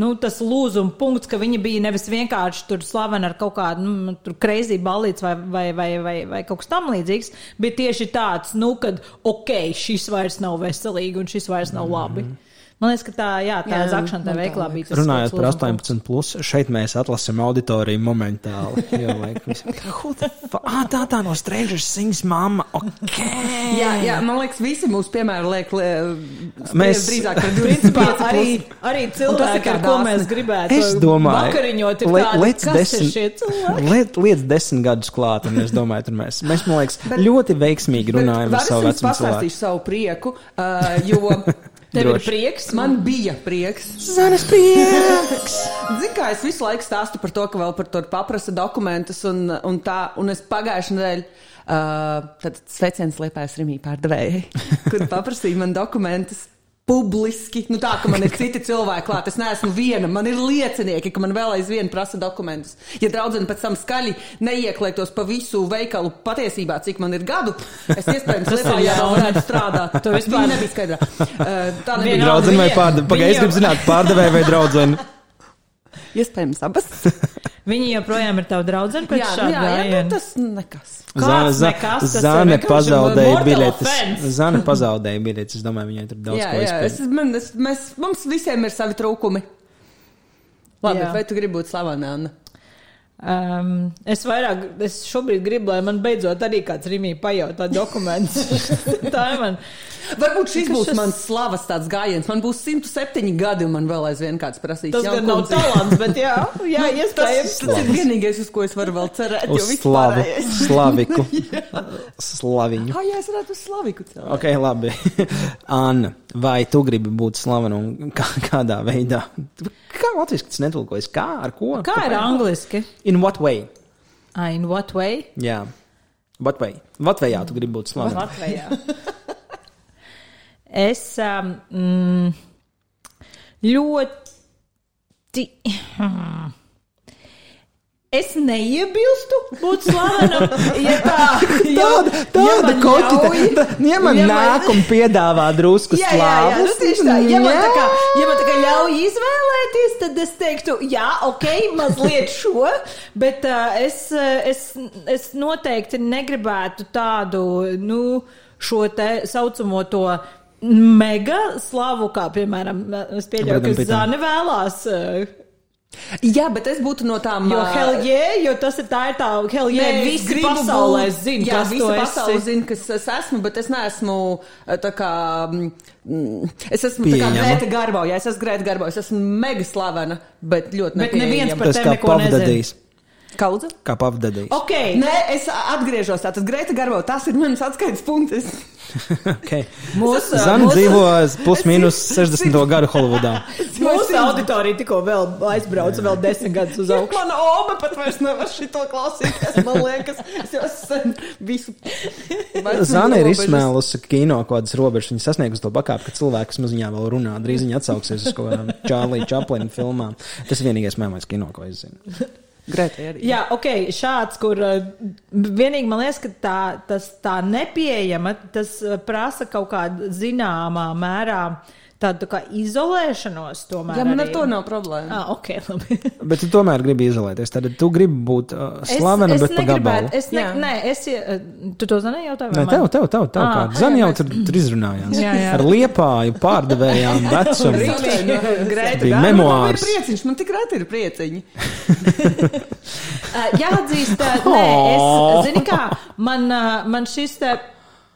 nu, lūzuma punkts, ka viņa bija nevis vienkārši tur slavena ar kaut kādu, nu, tur kreizī balīts vai, vai, vai, vai, vai kaut kas tam līdzīgs, bet tieši tāds, nu, kad, ok, šis vairs nav veselīgi un šis vairs nav labi. Man liekas, ka tā, jā, tā Jā, zakšana tā veiklā bija. tas Runājot par kāds lūzuma 18, plus, šeit mēs atlasām auditoriju momentāli. Jo, like, visi, "Who the fu- ah, tā tā no Stranger Things mamma. Okay. Jā, jā, man liekas, visi mūsu piemēri liek Mēs- mēs drīzāk par Principā 25 arī, arī cilvēki, kā ar ko mēs gribētu Es domāju, vakariņot, ir tādi, ir desmit-. Liet, liec desmit gadus klāt, un es domāju, tur mēs, mēs man liekas, ļoti veiksmīgi runājam Bet ar savu es vecumu cilvēku. pastāstīšu savu prieku, uh, jo Tev ir Droši. prieks, man bija prieks. Zanes prieks! Zini, kā es visu laiku stāstu par to, ka vēl par to paprasa dokumentus un, un tā, un es pagājušajā nedēļā. Uh, tad sveiciens liepājas Rimī pārdevējai, kur paprasīja man dokumentus. Publiski, nu tā, ka man ir citi cilvēki klāt. Es neesmu viena, man ir liecinieki, ka man vēl aizvien prasa dokumentus. Ja draudzene pēc tam skaļi neieklētos pa visu veikalu patiesībā, cik man ir gadu, es iespējams Tas vēl jauni. varētu strādāt. Tu vispār- nebija skaidrā. Uh, tā nebija. Draudzene vai pārdevēja? Pagaidzi, es gribu zināt, pārdevēja vai draudzene. Iespējams abas. Viņi joprojām ir tavi draugi pēc jā, šāda jā, jā, nu, tas nekas. Za, nekas, tas vienkārši pazaudēja biļetes. Zane pazaudēja biļetes. Es domāju, viņai tur daudz Jā, ko jā, es, izpētīt. man, es, mēs, mums visiem ir savi trūkumi. Labi, Jā. jā. vai tu gribi būt slavena, Anna? Um, es vairāk, es šobrīd gribu, lai man beidzot arī kāds Rīmī pajautā dokumentus. Tā ir man. Varbūt šis būs šis- mans slavas tāds gājiens. Man būs 107 gadi, un man vēl aizvien kāds prasīs. Tas "Jau, gan nav kundze." talants, bet jā, jā Nu, iespējams. Tas, tas ir vienīgais, uz ko es varu vēl cerēt. Uz jo viss slavu, slaviku. Slaviņu. Ah, jā, es varētu uz slaviku celt. Ok, labi. Anna, vai tu gribi būt slavena un kā, kādā veidā? Kā latviešu tas netulkojas? Kā, ar ko? Kā ir angliski? In what way? Ah, in what way? Jā. What way? What way tu gribi būt slavena? Latvijā. Es um, mm, ļoti. Es neiebilstu būt slavenam. Ja tā, ja, Tāda, ja tāda man koķi, ļauj- tā, ja man ja man- nāk un piedāvā drusku Jā, jā, jā, nu tieši tā. Ja man tā kā, ja man tā kā ļauj izvēlēties, tad es teiktu, jā, ok, mazliet šo, bet uh, es, es, es noteikti negribētu tādu, nu, šo te saucamo to mega slavu, kā piemēram, es pieļauju, ka. Zane vēlās. Uh, Jā, bet es būtu no tām. Jo hell yeah, jo tas ir tā, ir tā hell yeah, Nē, visi pasaulē zina, jā, kas visa tu pasaule esi. zina, kas es esmu, bet es neesmu tā kā. mm, Es esmu tā kā. Grēta Garbo, ja es esmu Grēta Garbo, es esmu mega slavena, bet ļoti Bet neviens par tevi neko nezina. Kaudze? Kā pavdadījis. Ok, Nē, es atgriežos. Tātad Grēta Garbo, tas ir mans atskaites punkts. Okay. mūsu, Zana mūsu, dzīvo plus mīnus 60. gadu Holivudā. mūsu auditorija tikko vēl aizbrauca vēl desmit gadus uz augšu. Mana oma pat vairs nevar šito klausīties. Man liekas, es jau esmu visu. Zana ir izsmēlusi kino kaut kādas robežas. Viņa sasniegusi to pakāpi, ka cilvēks maz viņā vēl runā. Drīz viņa atsauksies uz kaut kādām Čārlī Čaplina filmām. Tas ir vienīgais mēmais kino, ko es zinu. Grēta arī. Jā, ok, šāds, kur uh, vienīgi man liekas, ka tā, tas tā nepieejama, tas uh, prasa kaut kādu zināmā mērā tādu tā kā izolēšanos. Tomēr Jā, man ar arī. to nav problēma. Ah, ok, labi. Bet tu tomēr gribi izolēties. Tad tu gribi būt uh, slavena, bet pa gabalu. Es, ne, Jā. nē, es, uh, tu to zini jautājumu? Nē, tev, tev, tev, tev Ah, kā. Zana jau tur, tur izrunājās. Jā, jā. Ar liepāju, pārdevējām, vecumu. Bija memoārs. ir prieciņš, man tik reti ir prieciņi. Uh, jāatzīst, uh, nē, es zinu, kā man, man šis te.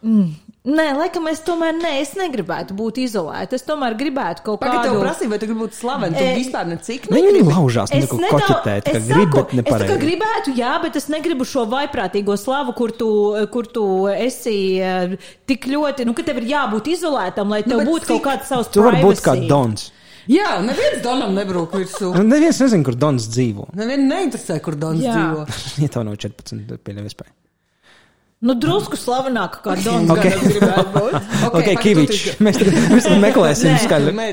Mm, Nē, laikam es tomēr ne, es negribētu būt izolēta. Es tomēr gribētu kaut Pagaid, tev kādu. prasīja, vai tu gribi būt slavena? Tu E, vispār necik Viņi negribi. laužās, Es neko nedaudz- koķetēt, ka es grib, saku, bet Es nepareizi. gribētu, jā, bet es negribu šo vaiprātīgo slavu, kur tu, kur tu esi eh, tik ļoti, nu, ka tev ir jābūt izolētam, lai tev bet būtu kaut cik- kāds savs Tu vari būt kā. Dons. Jā, neviens Donam nebrūk virsū. Neviens nezina, kur Dons dzīvo. Nevienu neinteresē, kur Dons Jā. dzīvo. Ja tev nav 14, tad pieļauj vispār. Nu, drusku slavenāk kā Dons. Ok. gan es gribētu būt. Ok, pagaid, tu Kivičs. tikai- Mēs tagad, meklēsim skaļu. Nē,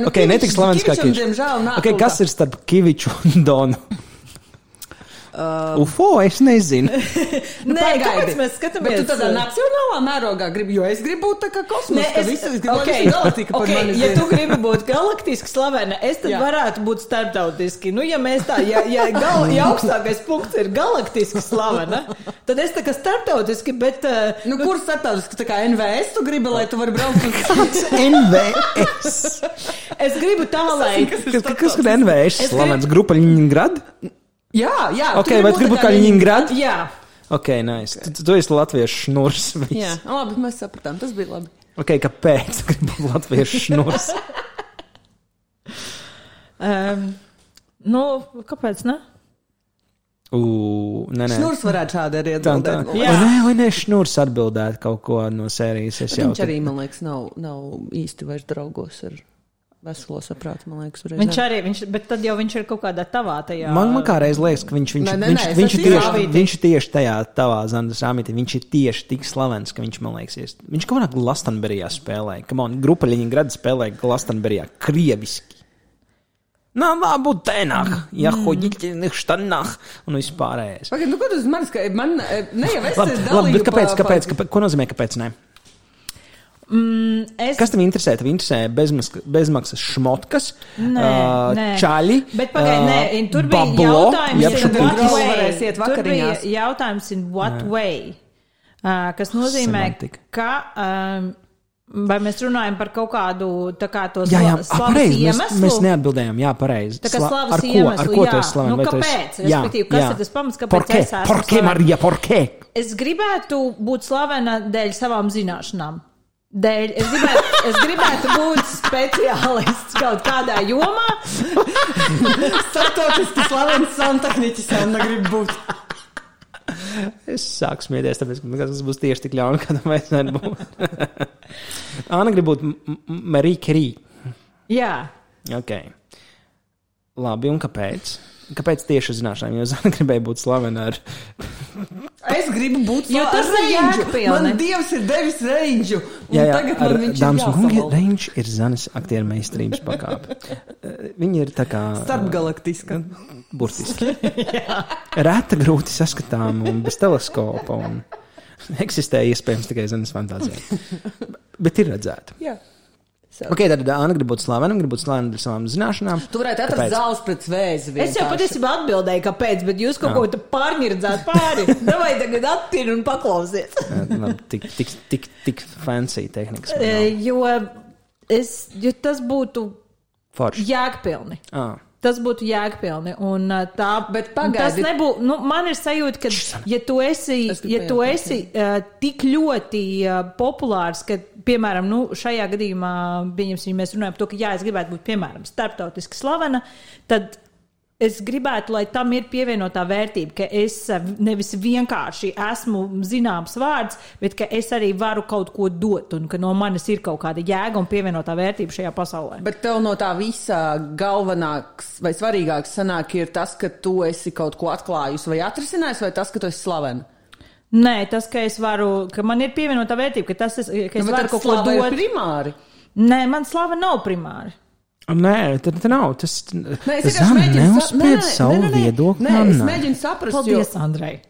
nu, Ok, Kivičs- netiks slavens kā Kivičam, Kivičs. diemžēl, nav Ok, kaut kas ir starp Kiviču un Donu? UFO, es nezinu. Nē, Pagaidi. kāpēc mēs Bet skatāmies? tu tādā eh, nacionālā mērogā gribi, jo es gribu būt tā kā Nē, kosmosa. es, Es, es gribu okay, būt galaktika par okay, mani. ja tu gribi būt galaktiski slavena, es tad Jā. varētu būt starptautiski. Nu, ja mēs tā, ja, ja, gal, ja augstākais punkts ir galaktiski slavena, tad es tā kā starptautiski, bet. Uh, Nu, kur starptautiski tā kā NVS tu gribi, lai tu vari braukt uz NVS. es gribu tā, lai. Kas, kas ir NVS? Slavens grupa Ļņingrad? Jā, jā. Ok, vai tu gribi Ļņingrad? Jā, Ok, nice. Tu, tu, tu esi latviešu šnurs. Jā, labi, mēs sapratām, tas bija labi. Ok, kāpēc gribi būt latviešu šnurs? um, nu, kāpēc ne? Ū, nē, nē. Šnurs varētu šādi arī Tā, tā. atbildēt. Jā. Vai nē, vai nē, šnurs atbildēt kaut ko no sērijas. Es jau Viņš arī, man liekas, nav, nav īsti vairs draugos ar veselo saprātu, man liekas. Viņš arī, viņš, bet tad jau viņš ir kaut kādā tavā tajā. Man, man kā reiz liekas, ka viņš, viņš, Nē, nē, viņš, nē, viņš, tieši, izrāvīti. viņš tieši tajā tavā Zandas rāmītī. Viņš ir tieši tik slavens, ka viņš man liekas, ies- viņš kaut kādā Glastonberijā spēlēja. Kam on, grupa Ļņingrada spēlēja Glastonberijā krieviski. Nā, nā, būt tēnāk, ja Mm. hoģiķi, neštanāk, un vispārējais. Pagaid, nu, ko tu uz manis, ka man, eh, ne jau es Labi, labi, bet kāpēc, kāpēc, kāpēc, ko nozīmē, kāpēc ne? Mm, es, Kas tev interesē? Tev interesē bezmaksas, bezmaksas šmotkas, Nē, ā, nē. čaļi, Bet pagaidi, nē, in- tur bija bablo, jautājums, jeb in what way. Tur bija jautājums, in what way. Uh, kas nozīmē, Semantika. ka um, vai mēs runājam par kaut kādu tā kā to Jā, jā, sla- a, slavas pareizi. Mēs, iemeslu? mēs neatbildējām, jā, pareizi. Tā kā Sla- slavas ar ko, iemeslu, ar ko jā. tu esi slavens? Nu, kāpēc? Jā, Respektīvi, kas jā. ir tas pamats, kāpēc Por qué? es esmu Por qué, slavena? Marija, por qué? Es gribētu būt slavena dēļ savām zināšanām. Dēļ, es, gribētu, es gribētu būt speciālists kaut kādā jomā. Startautiski slavens santehniķis jau negrib būt. Es sāku smieties, tāpēc, ka tas būs tieši tik ļauni, kā tam vajadzētu būt. Anna grib būt Marija Kerī. Jā, Ok. Labi, un kāpēc? Kāpēc tieši zināšanām? Jo Zana gribēja būt slavena ar. Es gribu būt Jo tas ir reindžu. jēgpilni. Man Dievs ir devis reindžu. un Jā, jā, Tagad ar man viņš ir dāmas un kungi. Reņģis ir Zanas aktieru meistarības pakāpe. Viņa ir tā kā. Starpgalaktiska. Burtiski. Reta, grūti saskatāma un bez teleskopa. Un eksistē iespējams tikai zemes fantāzijā. Bet ir redzēta. Jā. So. Ok, tad Anna grib būt slavena, grib būt slavena ar savām zināšanām. Tu varētu atrast Kāpēc? zāles pret zvēzi. es jau patiesībā atbildēju, kāpēc, bet jūs kaut ko tādu pārņirdzāt pāri. Davai tagad atpūti un paklausiet. Labi, Tik, tik, tik, tik fancy tehnikas. E, jo, es, jo tas būtu Forši. jēgpilni. Ah, Tas būtu jēgpilni. Un, uh, tā, Bet tas pagaidi. nebūtu. Nu, man ir sajūta, ka, ja tu esi, Es ja tu esi uh, tik ļoti uh, populārs, ka, piemēram, nu, šajā gadījumā, ja mēs runājam par to, ka jā, es gribētu būt, piemēram, starptautiski slavena, tad es gribētu, lai tam ir pievienotā vērtība, ka es nevis vienkārši esmu zināms vārds, bet ka es arī varu kaut ko dot un ka no manis ir kaut kāda jēga un pievienotā vērtība šajā pasaulē. Bet tev no tā visa galvenāks vai svarīgāks sanāk ir tas, ka tu esi kaut ko atklājusi vai atrisinājusi, vai tas, ka tu esi slavena? Nē, tas, ka es varu, ka man ir pievienotā vērtība, ka, tas, es, ka es Nu, varu kaut ko ir dot. primāri. Nē, man slava nav primāri. Nē, tad tā nav. Tas nē, nē, savu viedokli. Nē, es mēģinu saprast, jo, Paldies, Andrei.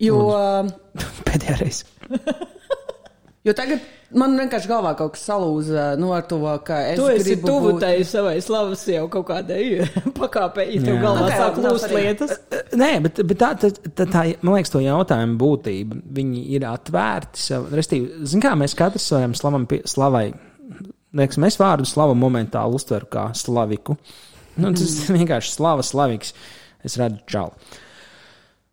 jo, Pēdējā reize. jo tagad man vienkārši galvā kaut kas salūza nu, ar to, ka es Tu esi gribu tuvu būt- tai savai slavas jau kaut kādai pakāpei, ja tev galvā Ok, sāk lūst lietas. Nē, bet, bet tā, tā, tā, tā, man liekas, to jautājumu būtība. Viņi ir atvērti. Sev, restīvi, zin kā mēs katrs varam slavam, pie, slavai. Liekas, mēs vārdu slavu momentāli uztveru kā slaviku. Nu, tas ir vienkārši slava, slaviks. Es redzu čalu.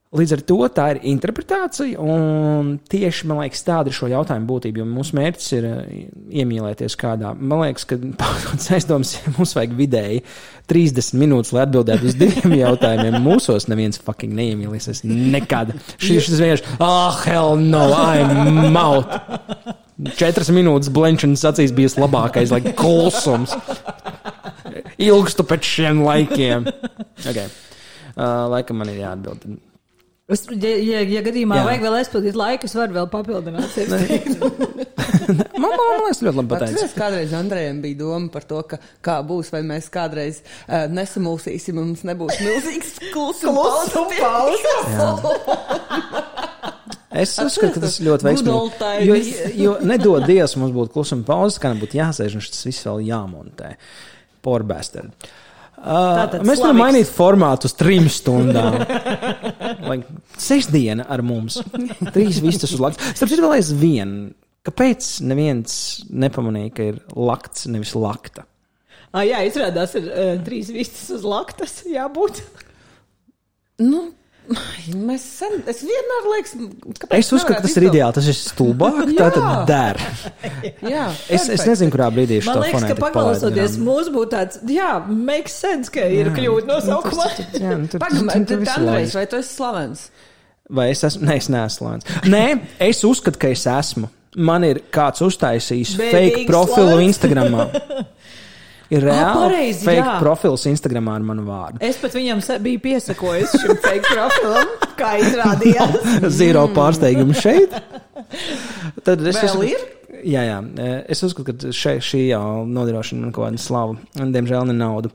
Līdz ar to tā ir interpretācija, un tieši man liekas, tāda ir šo jautājumu būtība. Jo mūsu mērķis ir eh, iemīlēties kādā. Man liekas, ka pats aizdoms, ja mums vajag vidēji 30 minūtes, lai atbildētu uz diviem jautājumiem. Mūsos neviens fucking neiemīlēsies nekad. Šis ir vienkārši, ah, oh, hell no, I'm out. Četras minūtes blenčunas acīs bija labākais, lai klusums. Ilgstu pēc šiem laikiem. Okay. Uh, laikam man ir jāatbild. Es, ja, ja, ja gadījumā Jā. Vajag vēl aizpildīt laiku, es varu vēl papildināt. Man, man, man liekas, ļoti labi pateicis. Atceries, kādreiz Andrejam bija doma par to, ka kā būs, vai mēs kādreiz uh, nesamulsīsim un mums nebūs milzīgs klusums. Es uzskatu, ka tas ir ļoti veiksmīgi. Jo, jo nedod Dievs, mums būtu klusuma pauzes, kā nebūtu jāsēž un tas viss vēl jāmontē. Porbastard. Uh, Tātad mēs varam mainīt formātu uz trim stundām. Lai sestdiena ar mums. Trīs vistas uz lakts. Starp citu, vēl aizvien. Kāpēc neviens nepamanīja, ka ir lakts, nevis lakta? Ah, jā, izrādās, ir uh, trīs vistas uz laktas jābūt. Nu, mēs sen, es vienmēr liekas, kāpēc Es uzskatu, ka tas ir ideāli. Tas ir stulbāk. Tā tad der. Jā, Es, es nezinu, kurā brīdī es Man to liekas, ka paklausoties mūsu būtu tāds, jā, makes sense, ka ir kļūda nosaukumā. garām. Jā, nu, tur- Pagaidām, tur- tur viss ir Andrejs, vai tu esi slavens? Vai es esmu? Nē, es neesmu slānis. Nē, es uzskatu, ka es esmu. Man ir kāds uztaisījis fake profilu. Instagram. Ir reāli pareizi, fake jā. profils Instagram ar manu vārdu. Es pat viņam biju piesakojis šim fake profilam, kā izrādījās. Zero pārsteigumu šeit. Tad es Vēl uzskatu- ir? Jā, jā. Es uzskatu, ka še, šī jau nodrošina man kaut kādu slavu. un, Diemžēl ne naudu.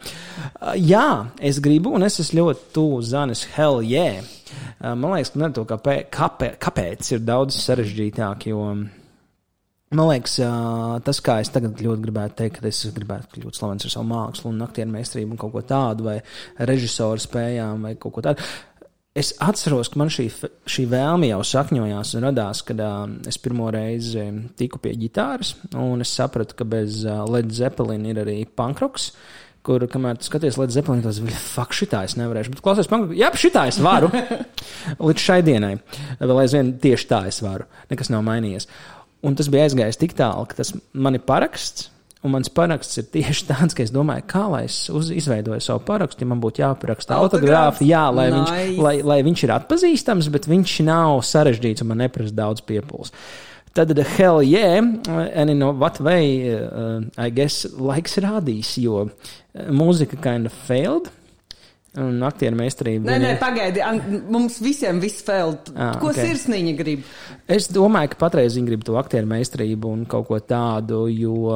Jā, es gribu, un es esmu ļoti tuvu Zanes Hell yeah. Man liekas, ka ne to, kāpēc, kāpēc ir daudz sarežģītāk, jo man liekas, uh, tas, kā es tagad ļoti gribētu teikt, ka es gribētu kļūt slavens ar savu mākslu un aktieru meistarību un kaut ko tādu, vai režisoru spējām, vai kaut ko tādu. Es atceros, ka man šī, šī vēlme jau sakņojās un radās, kad uh, es pirmo reizi tiku pie ģitāras, un es sapratu, ka bez uh, Led Zeppelin ir arī pankroks. Kur, kamēr skaties Led Zeppelin, tas bija fuck, šitā es nevarēšu. Bet, klausies, pankroks, jā, šitā es varu. Līdz šai dienai. Vēl aizvien tieši tā es varu. Nekas nav mainījies. Un tas bija aizgājis tik tālu, ka tas man ir paraksts. Un mans paraksts ir tieši tāds, ka es domāju, kā lai es uz, izveidoju savu parakstu, ja man būtu jāparaksta Autogrāfs? jā, lai, Nice. viņš, lai, lai viņš ir atpazīstams, bet viņš nav sarežģīts un man neprasa daudz piepūles. Tad, the hell yeah, and in what way, uh, I guess, laiks rādīs, jo mūzika kind of failed. Un aktieru meistarība. Nē, nē, pagaidi, An- mums visiem viss feld. Ah, Ko ok. sirsniņa grib? Es domāju, ka patreiz viņi grib to aktieru meistarību un kaut ko tādu, jo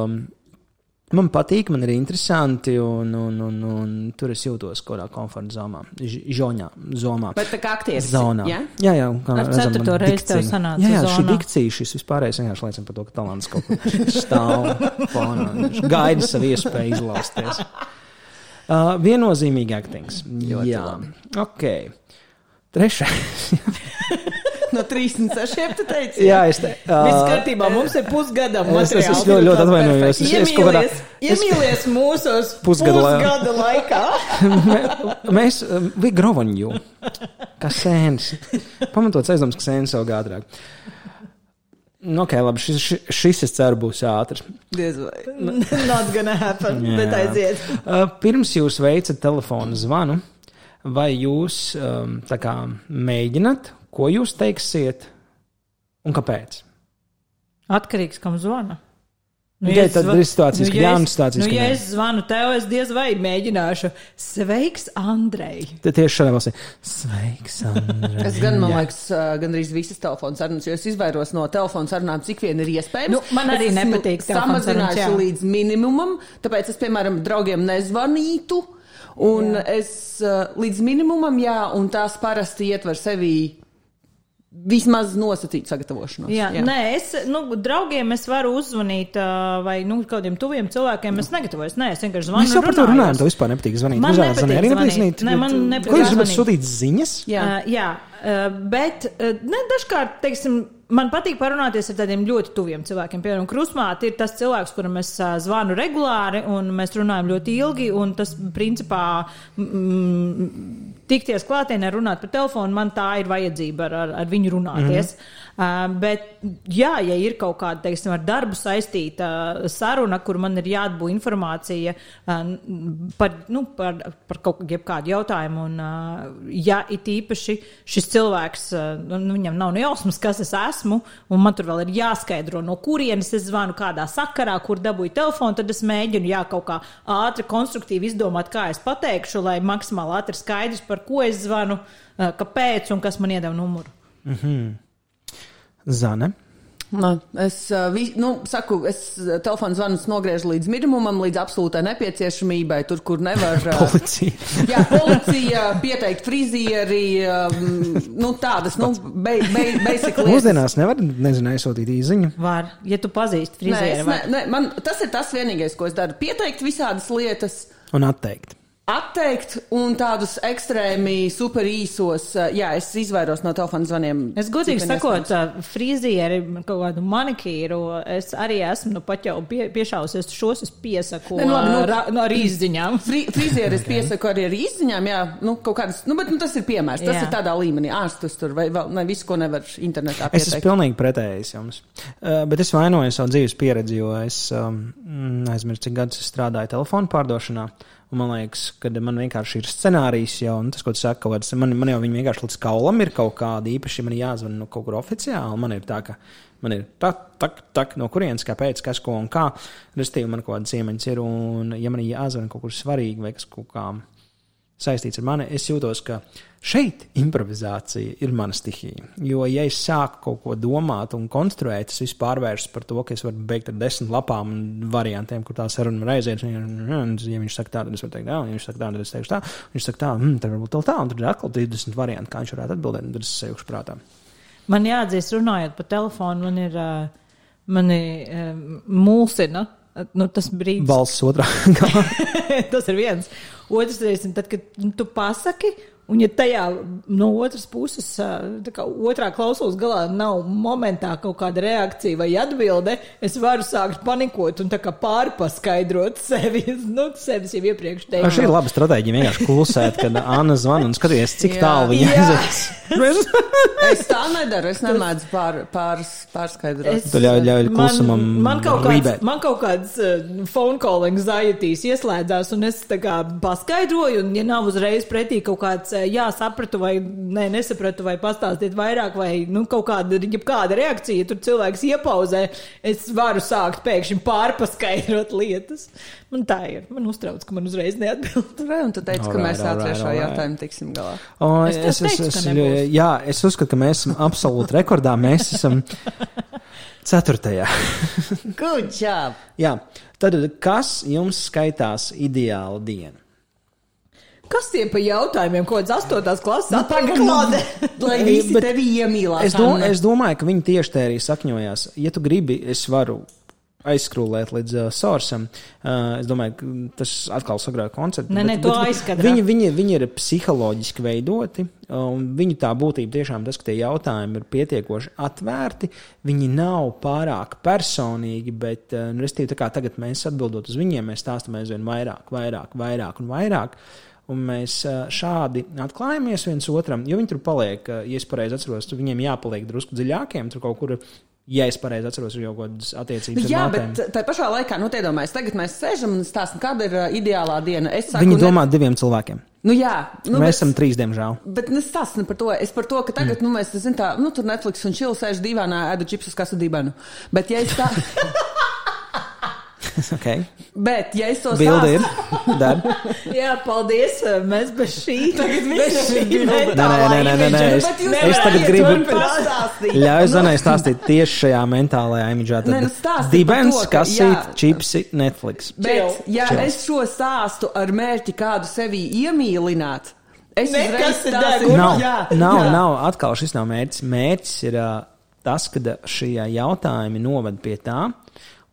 man patīk, man ir interesanti, un, un, un, un tur es jūtos kaut kādā komforta zonā, žoņā, zomā. Bet tā kā aktieris. Zonā. Ja? Jā, jā, kā Ar redzam, ceturto reizi tev sanāca Jā, jā šī zonā. dikcija, šis vispārējais vienkārši liecina par to, ka talants kaut kur stāv fonā. Gaida savu iespēju izlausties. Uh, viennozīmīgi aktings. Jā, ok. Trešais. No 36, tu teici? Jā, es te. Viss ā, kārtībā, mums ir pusgada Es- es- es ļoti- ļoti atvainojos. Es- es kaut kādā- iemīlies mūsos Pusgada pusgada laikā. Mēs bija grovaņu, kā sēnes. Pamatots aizdoms, ka sēnes vēl ātrāk. Nu, ok, labi, šis, šis, šis es ceru būs ātrs. Vai. Not gonna happen, Jā. bet aiziet. Uh, Pirms jūs veicat telefonu zvanu, vai jūs um, kā mēģināt, ko jūs teiksiet un kāpēc? Atkarīgs, kam zvana. Tikai es tad zva- ir situācijas, ka ja es- situācijas, Nu, ja es zvanu tev, es diez vai mēģināšu. Sveiks, Andrej! Te tieši šādā valstī. Sveiks, Andrej. Es gan, man liekas, gandrīz visas telefona sarunas, jo es izvairos no telefona sarunām, cik vien ir iespējams. Nu, man arī Es nepatīk jā. līdz minimumam, tāpēc es, piemēram, draugiem nezvanītu. Un jā. es līdz minimumam, jā, un tās parasti ietver sevī vismaz nosacītu sagatavošanos. Jā, jā. Nē, es, nu, draugiem es varu uzzvanīt, vai, nu, kādiem tuviem cilvēkiem es negatavojos. Nē, es vienkārši zvanu. Mēs jau par to runājam. Tev vispār nepatīk zvanīt. Man Uzvārds nepatīk zvanīt, arī nepatīk zvanīt. Nē, man nepatīk Ko jūs gribat sūtīt ziņas? Jā. Uh, jā, uh, bet uh, ne, dažkārt, teiksim, man patīk parunāties ar tādiem ļoti tuviem cilvēkiem. Piemēram, krustmāte ir tas cilvēks, kuram es uh, zvanu regulāri, un mēs runājam ļoti ilgi. un Tas, principā, mm, tikties klātienē, runāt pa telefonu, man tā ir vajadzība ar, ar, ar viņu runāties. Mm -hmm. Uh, bet, jā, ja ir kaut kāda, teiksim, ar darbu saistīta saruna, kur man ir jāatbū informācija uh, par, nu, par, par kaut kādu jautājumu, un, uh, ja it īpaši šis cilvēks, uh, nu, viņam nav ne jausmas, kas es esmu, un man tur vēl ir jāskaidro, no kurienes es zvanu, kādā sakarā, kur dabūju telefonu, tad es mēģinu, jā, kaut kā ātri, konstruktīvi izdomāt, kā es pateikšu, lai maksimāli ātri skaidrs, par ko es zvanu, uh, kāpēc un kas man iedeva numuru. Zane. Man, es, vi, nu, saku, es ā, telefonu zvanus nogriežu līdz minimumam, līdz absolūtai nepieciešamībai, tur, kur nevar. Policija. Jā, policija, pieteikt frizieri, nu, tādas, nu, be, be. Mūsdienās nevar, nezinu, aizsūtīt īziņu. Var, ja tu pazīsti Nē, frizieri. es, ne, ne, man, tas ir tas vienīgais, ko es daru. Pieteikt visādas lietas, Un atteikt. Atteikt un tādus ekstrēmi super īsos. uh, Jā, es izvairos no telefona zvaniem. Es godīgi sakot, tā frizieri, kaut kādu manikīru, es arī esmu nu, pat jau pie, piešausies šos, es piesaku Ne, nu, labi, nu- ā, ra- no ar izziņām. Fri, frizieri es piesaku arī ar izziņām, jā, nu, kaut kādas, nu, bet nu, tas ir piemērs. Tas Jā. ir tādā līmenī, ārstus tur vai vēl, ne visu, ko nevar internetā Es esmu pieteikt. pilnīgi pretējs jums. Uh, bet es vainoju savu dzīves pieredzi, jo es um, aizmirsu, cik gadus es strādāju telefonu pārdošanā. Un man liekas, ka man vienkārši ir scenārijs jau, un tas, ko tu saki, kaut kāds, man, man jau vienkārši līdz kaulam ir kaut kāda īpaša, man jāzvan no kaut kur oficiāli. Man ir tā, ka man ir tā, tak, tak, no kurienes, kāpēc, kas, ko un kā. Restīvi, man kaut kādas iemaņas ir, un ja man jāzvan kaut kur svarīgi vai kas kaut kā saistīts ar mani, es jūtos, ka šeit improvizācija ir mana stihija. Jo, ja es sāku kaut ko domāt un konstruēt, tas viss pārvērsts par to, ka es varu beigt ar desmit lapām un variantiem, kur tā saruna var aiziet. Ja viņš saka tā, tad es varu teikt tā, ja viņš saka tā, tad es teikšu tā. Viņš saka tā, mm, tad varbūt tā, un tad ir atkal 20 varianti, kā viņš varētu atbildēt, un tad es sajūšu prātā. Man jāatzīst, runājot pa telefonu, man ir, mani mulsina. Nu, tas brīdis, Balsts otrā galā. tas ir viens. Otrs reizes, tad, kad nu, tu pasaki, un ja tajā no otras puses, kā otrā klausulas galā nav momentā kaut kāda reakcija vai atbilde, es varu sākt panikot un pārpaskaidrot sevi. Nu, sevis jau iepriekš Šī ir teicu. laba stratēģija. Vienkārši klusēt, kad Anna zvana un skaties, cik tālu viņa aizies. Es tā nedaru, es nemēdzu pār, pārs, pārskaidrot. Es- ļauj, ļauj klusumam man, man kaut kāds, rībēt. man kaut kāds phone call anxieties ieslēdzās, un es tā kā paskaidroju, un ja nav uzreiz pretī kaut kāds, jā, sapratu vai ne, nesapratu, vai pastāstiet vairāk, vai nu, kaut kāda, kāda reakcija, tur cilvēks iepauzē, es varu sākt pēkšņi pārpaskaidrot lietas. Man tā ir. Man uztrauc, ka man uzreiz neatbild. Re, un tu teici, ka mēs ātri ar šo jautājumu tiksim galā. O, Es tev teicu, ka nebūs. jā, es uzskatu, ka mēs esam absolūti rekordā. Mēs esam ceturtajā. Good job! jā, tad kas jums skaitās ideāla diena? Kas tie pa jautājumiem, ko tas astotās klases Nu, atklāde? Lai visi Bet tevi iemīlās. Es, dom, es domāju, ka viņi tieši tā arī sakņojās. Ja tu gribi, es varu aizskrūlēt līdz uh, sorsam. Uh, es domāju, ka tas atkal sagrauj konceptu. Nē, nē, to aizkadrā. Viņi, viņi, viņi ir psiholoģiski veidoti, un viņu tā būtība tiešām tas, ka tie jautājumi ir pietiekoši atvērti. Viņi nav pārāk personīgi, bet, uh, nu, restīvi, tā kā tagad mēs atbildot uz viņiem, mēs stāstam aizvien vairāk, vairāk, vairāk un vairāk. Un mēs šādi atklājamies viens otram, jo viņi tur paliek, ja es pareizi atceros, viņiem jāpaliek drusku dziļākiem, tur kaut kur ja es pareizi atceros, ir jau kaut kādas attiecības. Jā, bet tā pašā laikā, nu, iedomājieties, tagad mēs sēžam un stāstām, kāda ir uh, ideālā diena. Saku, Viņi domā ne... diviem cilvēkiem. Nu, jā, nu, mēs bet, esam trīs, diemžēl. Bet es stāstu par to. Es par to, ka tagad, mm. nu, mēs, zinām, tā, nu, tur Netflix un Čils sēž divānā, ēda čipsus, kas ir dibenu. Bet, ja es tā. okay. Bet, ja es to ir, tad. Jā, paldies. Mēs bez šī. Tagad bez šī. Nē, nē, nē, nē, nē, nē. Es, es tagad gribu. Ļauj Zanai stāstīt tieši šajā mentālajā imidžā. Nē, nu Dibens, kasīt, čipsi, Netflix. Bet, ja es šo stāstu ar mērķi kādu sevi iemīlināt, es Nekas ir deguna. Nav, Jā, nav, nav, atkal šis nav mērķis. Mērķis ir ā, tas, ka šie jautājumi noved pie tā,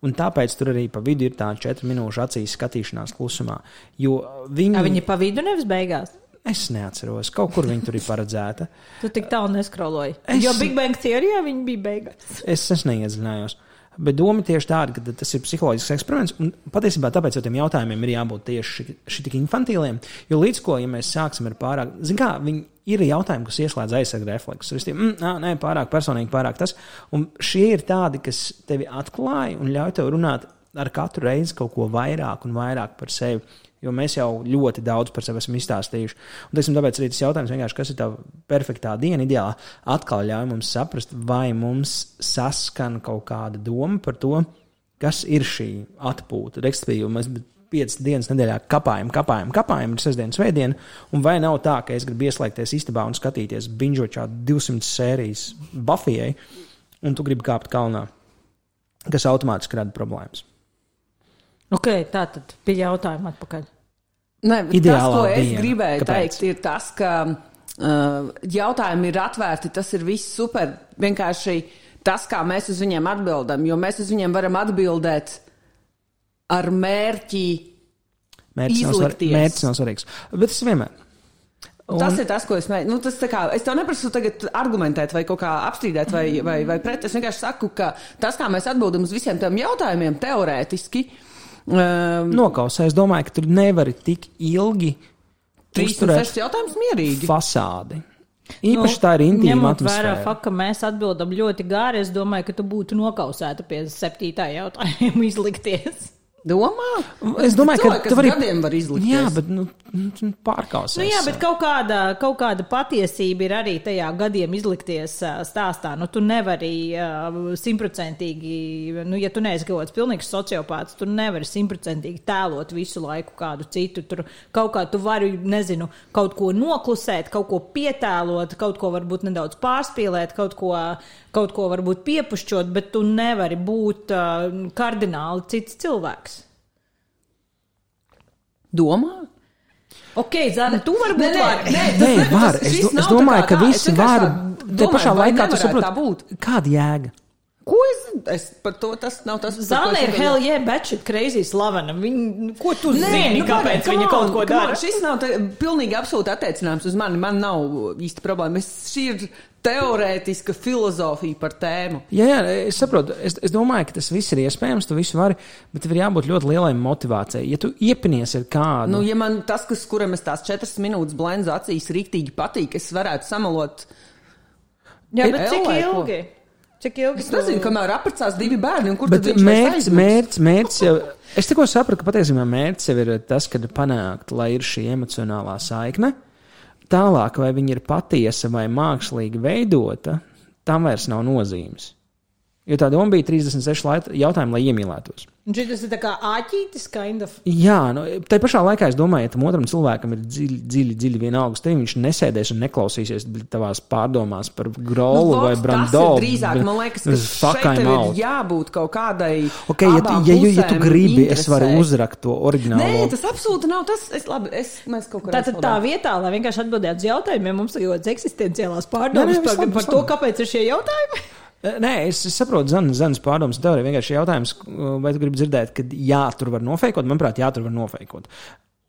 un tāpēc tur arī pa vidu ir tā četru minūšu acīs skatīšanās klusumā. Jo viņi, A, viņi pa vidu nevis beigās. es neatceros, kaut kur viņi tur ir paredzēta. Tu tik tālu neskroloji. Es- Jo Big Bang teorijā viņi bija beigās. Es, es neiedziļinājos. Bet doma tieši tāda, ka tas ir psiholoģisks eksperiments. Un patiesībā tāpēc jau tiem jautājumiem ir jābūt tieši šī tik infantīliem. Jo līdz ko, ja mēs sāksim ar pārāk, zin kā, viņi ir jautājumi, kas ieslēdz aizsargu refleksus. Es tiem, mm, nē, pārāk personīgi, pārāk tas. Un šie ir tādi, kas tevi atklāja un ļauj tev runāt ar katru reizi kaut ko vairāk un vairāk par sevi. Jo mēs jau ļoti daudz par sevi esam izstāstījuši. Un, teiksim, tāpēc arī tas jautājums, kas ir tā perfektā diena, ideālā, atkal ļauj mums saprast, vai mums saskan kaut kāda doma par to, kas ir šī atpūta. Respektīvi, mēs piecas dienas nedēļā kapājam, kapājam, kapājam, ir sestdiena, svētdiena. Un vai nav tā, ka es gribu ieslēgties istabā un skatīties binžočā 200 sērijas Buffijai, un tu gribi kāpt kalnā, kas automātiski rada problēmas. Ok, tā tad pie jautājuma atpakaļ. Nē, bet tas, Ideālā ko es diena. gribēju Kāpēc? teikt, ir tas, ka uh, jautājumi ir atvērti. Tas ir viss super. Vienkārši tas, kā mēs uz viņiem atbildam, jo mēs uz viņiem varam atbildēt ar mērķi. Mērķis nav, svar, Izlikties. mērķis nav svarīgs. Bet tas vienmēr. Un... Tas ir tas, ko es mēģinu. Nu, tas kā, es tev neprasu tagad argumentēt vai kaut kā apstrīdēt vai, vai, vai pret. Es vienkārši saku, ka tas, kā mēs atbildam uz visiem tiem jautājumiem, teorētiski. Um, Nokausē, es domāju, ka tur nevari tik ilgi 36 jautājumus mierīgi. fasādi. Īpaši nu, tā ir intīma Ņemot vērā atmosfēra. faktu, ka mēs atbildam ļoti gāri, es domāju, ka tu būtu nokausēta pie septītā jautājuma izlikties. Domā? Es domāju, ka tu vari gadiem var izlikties. Jā, bet nu, nu, pārkausēs. Nu, jā, bet kaut kāda, kaut kāda patiesība ir arī tajā gadiem izlikties stāstā. Nu, tu nevari simtprocentīgi, nu, ja tu neesi kaut kāds pilnīgs sociopāts, tu nevari simtprocentīgi tēlot visu laiku kādu citu. Tur kaut kā tu vari, nezinu, kaut ko noklusēt, kaut ko pietēlot, kaut ko varbūt nedaudz pārspīlēt, kaut ko, kaut ko varbūt piepušķot, bet tu nevari būt uh, kardināli cits cilvēks. Domā? Ok, Zana, tu vari būt vari. Nē, var. Es, do, es domāju, ka visi var. Te pašā laikā tu Tā saproti, kāda jēga. Ko es, es par to tas nav tas, Zana es ir hell yeah, bet šī crazy slavena. Viņa, ko tu Nē, zini, nu, kāpēc come viņa kaut ko dara? Šis nav te, pilnīgi absolūti attiecināms uz mani. Man nav īsti problēma. Es, šī ir teorētiska filozofija par tēmu. Jā, jā, es saprotu. Es, es domāju, ka tas viss ir iespējams, tu visu vari, bet tev ir jābūt ļoti lielai motivācijai. Ja tu iepinies ar kādu, Nu, ja man tas, kas, kuram es tās četras minūtes blendu acīs rīktīgi patīk, es varētu samalot. Jā, bet cik ellē, ko? ilgi? Cik ilgi? Es nezinu, kamēr apprecās divi bērni un kur Bet tad mērķis, mērķis, mērķis jau. Es tikko sapratu, ka patiesībā mērķis jau ir tas, kad panākt, lai ir šī emocionālā saikne. Tālāk, vai viņa ir patiesa vai mākslīgi veidota, tam vairs nav nozīmes. Jo tā doma bija 36 lait- jautājumi, lai iemīlētos. Šis ir tā kā āķītis, kind of. Jā, nu, tā pašā laikā es domāju, ja tam otram cilvēkam ir dziļi, dziļi, dziļi vienalga, tad viņš nesēdēs un neklausīsies tavās pārdomās par grolu Nu, vai vot, brandolu. Tas ir drīzāk, man liekas, ka ir jābūt kaut kādai. Okay, ja, tu, ja, ja, ja tu gribi, es varu interesē. uzrakt to oriģinālu. Nē, tas absolūti nav tas. Es, labi, es, mēs kaut kur Tātad tā vietā, lai vienkārši atbildētu uz jautājumiem, mums ir ļoti eksistenciālās pārdomas nē, par, par to, kāpēc ir šie jautājumi. Eh, Nē, es es saprotu, Zanas, Zanas pārdomas teoriju. Vienkārši jautājums, vai tu gribi dzirdēt, ka jā, tur var nofeikot? Manuprāt, jā, tur var nofeikot.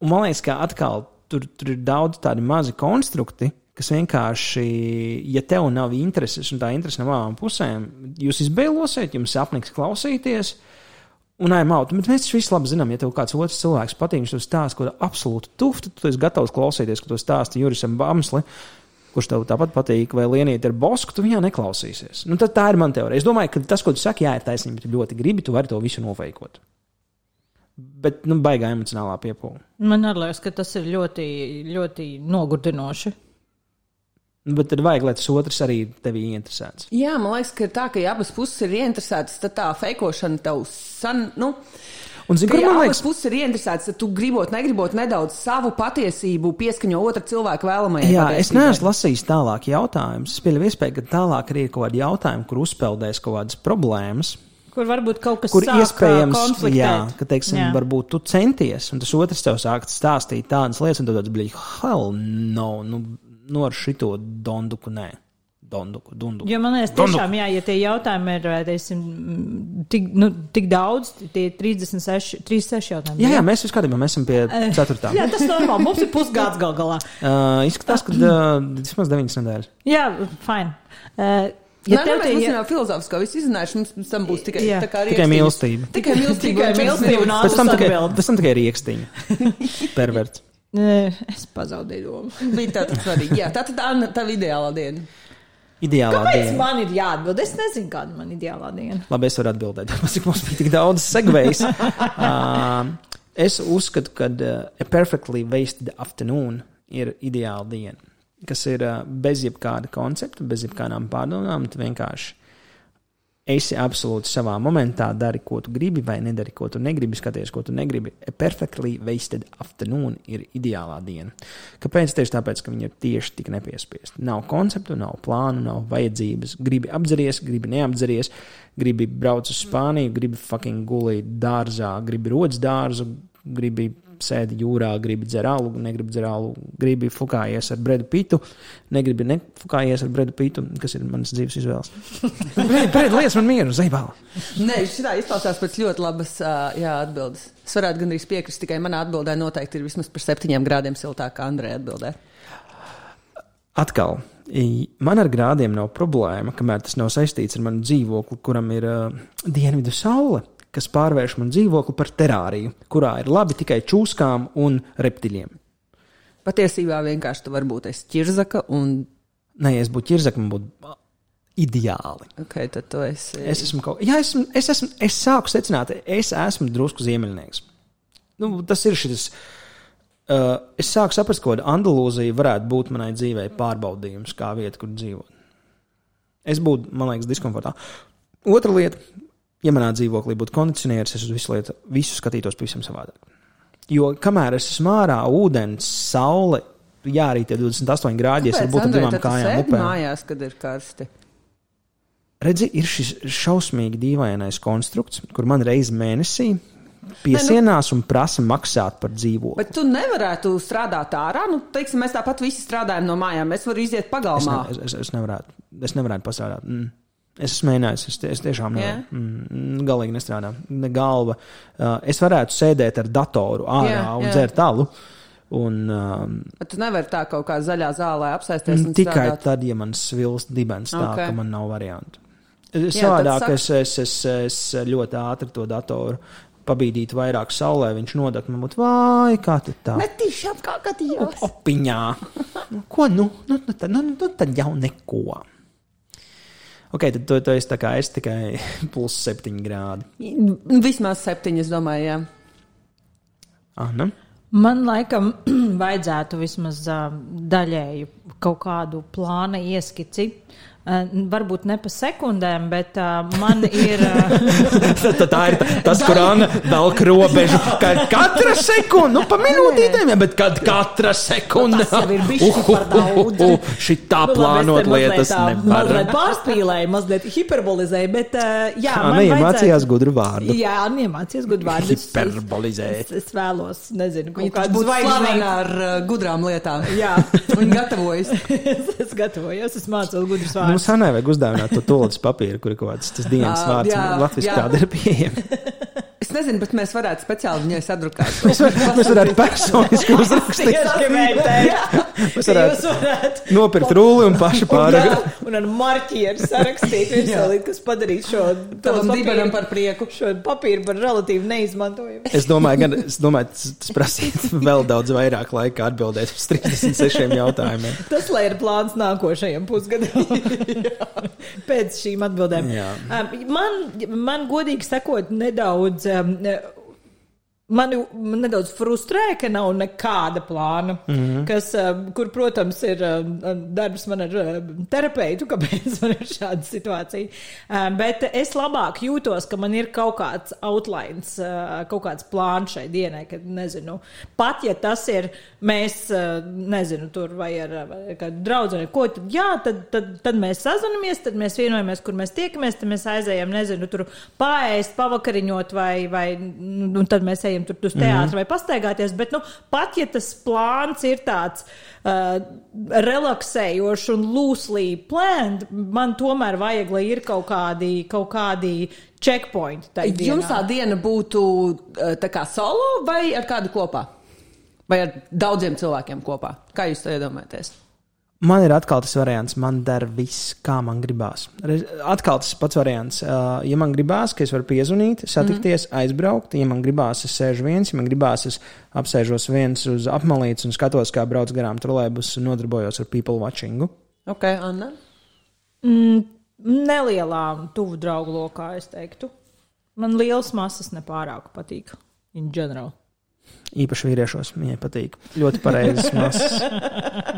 Un man liekas, ka atkal tur, tur ir daudz tādi mazi konstrukti, kas vienkārši, ja tev nav intereses un tā interese no abām pusēm, jūs izbēlosiet, jums apniks klausīties. Un I'm out. Bet mēs visi labi zinām, ja tev kāds otrs cilvēks patīk, viņš tev stāsta ko absolūti tad tu esi gatavs klausīties, ka to stāsta Jurisam Bamsli, kurš tev tāpat patīk, vai Lienīt ar Bosku, tu viņā neklausīsies. Nu, tad tā ir mana teorija. Es domāju, ka tas, ko tu saki, jā, ir taisnība, bet tu ļoti gribi, tu vari to visu noveikot. Bet, nu, baigā emocionālā piepūle. Man liekas, ka tas ir ļoti, ļoti nogurdinoši. Bet tad vajag, lai tas otrs arī tevi interesēts. Jā, man liekas, ka ir tā, ka ja abas puses ir ieinteresētas, tad tā feikošana tev san. Nu, Un, zini, Ka, kur man liekas, puses ir ieinteresētas, tad tu gribot, negribot nedaudz savu patiesību pieskaņo otra cilvēka vēlamajai. Jā, es patiesībai. neesmu lasījis tālāk jautājumus. Es pieļauju, iespēju, ka tālāk ir kaut kādi jautājumi, kur uzpeldēs kaut kādas problēmas. Kur varbūt kaut kas sāk, iespējams, jā, ka, teiksim, Jā. varbūt tu centies, un tas otrs tev sāk stāstīt tādas lietas, un tu tāds blīvi, hell no, nu, nu ar šito donduku nē. Donduku, dunduku. Jo man liekas, tiešām, jā, ja tie jautājumi ir vai, teiksim, tik, nu, tik daudz, tie 36, 36 jautājumi. Jā, jā, mēs jau skatījāmies, mēs esam pie ceturtā. Jā, tas normāli. Mums ir pusgads gal galā. Uh, izskatās, ka uh, vismaz deviņas nedēļas. Jā, fine. Uh, Ja Nē, mēs jau filozofiski visu izrunājuši. Mums tam būs tikai, Jā. tā kā Tikai mīlestība. Tikai mīlestība. Tikai mīlestība. Pēc tam tikai, pēc tam tikai rīkstiņa. Perverts. uh, es pazaudēju domu. Bija svarīgi. Jā, tā tad tā, tā bija ideālā diena. Ideālā Kāpēc diena. man ir jāatbild? Es nezinu, kāda man ir ideālā diena. Labi, es varu atbildēt, mums bija tik daudz segvejs. uh, es uzskatu, ka uh, a perfectly wasted afternoon ir ideāla diena, kas ir uh, bez jebkāda koncepta, bez jebkādām pārdomām. Tu vienkārši esi absolūti savā momentā, dari, ko tu gribi, vai nedari, ko tu negribi, skaties, ko tu negribi. A perfectly wasted afternoon ir ideālā diena. Kāpēc? Tieši tāpēc, ka viņi ir tieši tik nepiespiesti. Nav konceptu, nav plānu, nav vajadzības. Gribi apdzeries, gribi neapdzeries, gribi braukt uz Spāniju, gribi fucking gulēt dārzā, gribi rodas dārzu, gribi sēdi jūrā, gribi dzert alu, negribi dzert alu, gribi fukājies ar bredu pitu, negribi nefukājies ar bredu pitu, kas ir manas dzīves izvēles. Bredu, lietas man mieru, zaibāla. Nē, šī izklausās pēc ļoti labas jā, atbildes. Es varētu gandrīz piekrist, tikai manā atbildē noteikti ir vismaz par septiņiem grādiem siltākā Andrejā atbildē. Atkal, man ar grādiem nav problēma, kamēr tas nav saistīts ar manu dzīvokli, kuram ir uh, dienvidu saule, kas pārvērš manu dzīvokli par terāriju, kurā ir labi tikai čūskām un reptiļiem. Patiesībā vienkārši tu varbūt esi ķirzaka un, Nē, es būtu ķirzaka, man būtu ideāli. ok, tad tu esi. Es esmu kaut kā, es, esmu, es, esmu, es sāku secināt, es esmu drusku ziemeļnieks. Nu, tas ir šis. Uh, es sāku saprast, ka Andalūzija varētu būt manai dzīvei pārbaudījums, kā vieta, kur dzīvot. Es būtu, man liekas, diskomfortā. Otra lieta, ja manā dzīvoklī būtu kondicionieris, es uz visu, lietu, visu skatītos pavisam savādāk. Jo kamēr es esmu ārā, ūdens, saule, jā, arī tie 28 grādi, es būtu ar divām kājām upē. Mājās, kad ir karsti. Redzi, ir šis šausmīgi dīvainais konstrukts, kur man reiz mēnesī piesienās un prasa maksāt par dzīvokli. Bet tu nevarētu strādāt ārā. Nu, teiksim, mēs tāpat visi strādājam no mājām. Es varu iziet Es, pagalmā. ne, es, es, es nevarētu, es nevarētu pastrādāt. Mm. Es esmu mēģinājis, es, es tiešām nevaru. Jā. Mm, galīgi nestrādā. Ne galva. Uh, es varētu sēdēt ar datoru ārā Jā, un jā. dzert alu. Un, um, Bet tu nevari tā kaut kā zaļā zālē apsēsties. tikai strādāt. tad, ja man svilst dibens tā, Ok. ka man nav variantu. Savādāk saka- es, es, es, es ļoti ātri to datoru pabīdītu vairāk saulē, viņš nodeg, man būtu, vai kā tā? Netīši apkārtījās. Opiņā. Nu, ko nu? Nu, nu, tad, nu, nu, tad jau neko. Ok, tad tu, tu esi tā kā es tikai plus septiņi grādi. Vismaz septiņi, es domāju, jā. Anna? Man laikam vajadzētu vismaz uh, daļēju kaut kādu plāna ieskici. Uh, varbūt ne pa sekundēm, bet uh, man ir. Uh, tad tā ir tas, kur Anna velk robežu. Ka katra sekunde, nu, pa minūtītēm, ja, bet kad katra sekunde. Tas jau ir bišķi par daudz. Šī tā Nu, plānot lietas nevar. Mazliet pārspīlēju, mazliet hiperbolizēju, bet uh, jā, Anna man iemācījās gudru vārdu. Jā, Anna iemācījās gudru vārdu. Hiperbolizēt. Es, es vēlos, nezinu, tas kādu zvaigznīti. ar uh, gudrām lietām. Jā. Viņa gatavojas. es, es gatavojos, es mācos gudrus Nu, vārdus. Mums arī nevajag uzdāvināt to tolis papīru, kur ir kaut kāds tas dienas Jā, vārds. Latvijas kāda ir pieejama. Es nezinu, bet mēs varētu speciāli viņai sadrukāt. Mēs, var, mēs varētu personiski uzrakstīt. Mēs varētu varētu nopirkt rulli un paši un, pārāk. un ar marķieru sarakstīt virsū, kas padarīs šo dibenam par prieku. Šo papīru par relatīvi neizmantojumu. Es domāju, gan, es domāju, tas, tas prasītu vēl daudz vairāk laika atbildēt uz 36 jautājumiem. Tas, lai ir plāns nākošajam pusgadam. Pēc šīm atbildēm. Jā. Man, man godīgi sakot, nedaudz. Um, Mani man nedaudz frustrē, ka nav nekāda plāna. Mm. -hmm. kas, uh, kur, protams, ir uh, darbs man ar uh, terapeitu, kāpēc man ir šāda situācija. Bet es labāk jūtos, ka man ir kaut kāds outlines, kaut kāds plāns šai dienai, kad nezinu. Pat ja tas ir mēs, nezinu, tur vai ar, ar kādu draugu, ko tad, jā, tad, tad, tad mēs sazinamies, tad mēs vienojamies, kur mēs tiekamies, tad mēs aizējām, nezinu, tur pāriest, pavakariņot vai, vai nu, tad mēs ejam tur uz teātru vai pastaigāties. Bet, nu, pat ja tas plāns ir tāds uh, relaksējošs un loosely planned, man tomēr vajag, lai ir kaut kādi, kaut kādi checkpointi. Jums tā diena būtu eh, tā kā solo vai ar kādu kopā? Vai ar daudziem cilvēkiem kopā? Kā jūs to iedomājaties? Man ir atkal tas variants, man der viss, kā man gribās. Atkal tas pats variants. Uh, ja man gribās, ka es varu piezvanīt, satikties, mm. aizbraukt, ja man gribās, es sēžu viens, ja man gribās, es apsēžos viens uz apmalītes un skatos, kā brauc garām trolēbus un nodarbojos ar people watchingu. Ok, Anna. Mm, nelielā, tuvu draugu lokā, es teiktu. Man liels masas nepārāk patīk. In general. Īpaši vīriešos viņai patīk. Ļoti pareizas masas.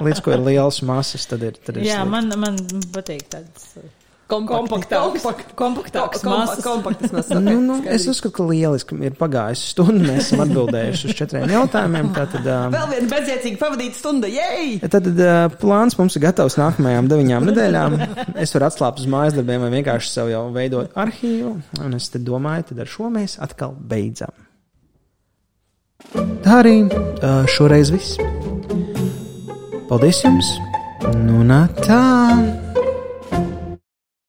Līdz ko ir liels masas, tad ir. Tad ir Jā, slikti. man, man patīk tāds uh, Kompaktāks. kompaktāks, kompaktāks Kompa- masas. Kompaktas masas. Nu, nu, es uzskatu, ka lieliski ir pagājusi stunda. Mēs esam atbildējuši uz četriem jautājumiem. Tātad, uh, Vēl viena bezjēdzīga pavadīta stunda, jej! Tad uh, plāns mums ir gatavs nākamajām deviņām nedēļām. Es varu atslābt uz mājas darbiem vai vienkārši sev jau veidot arhīvu. Un es te domāju, tad ar šo mēs atkal beidzam. Tā arī šoreiz viss. Paldies jums! Nu, nā, tā!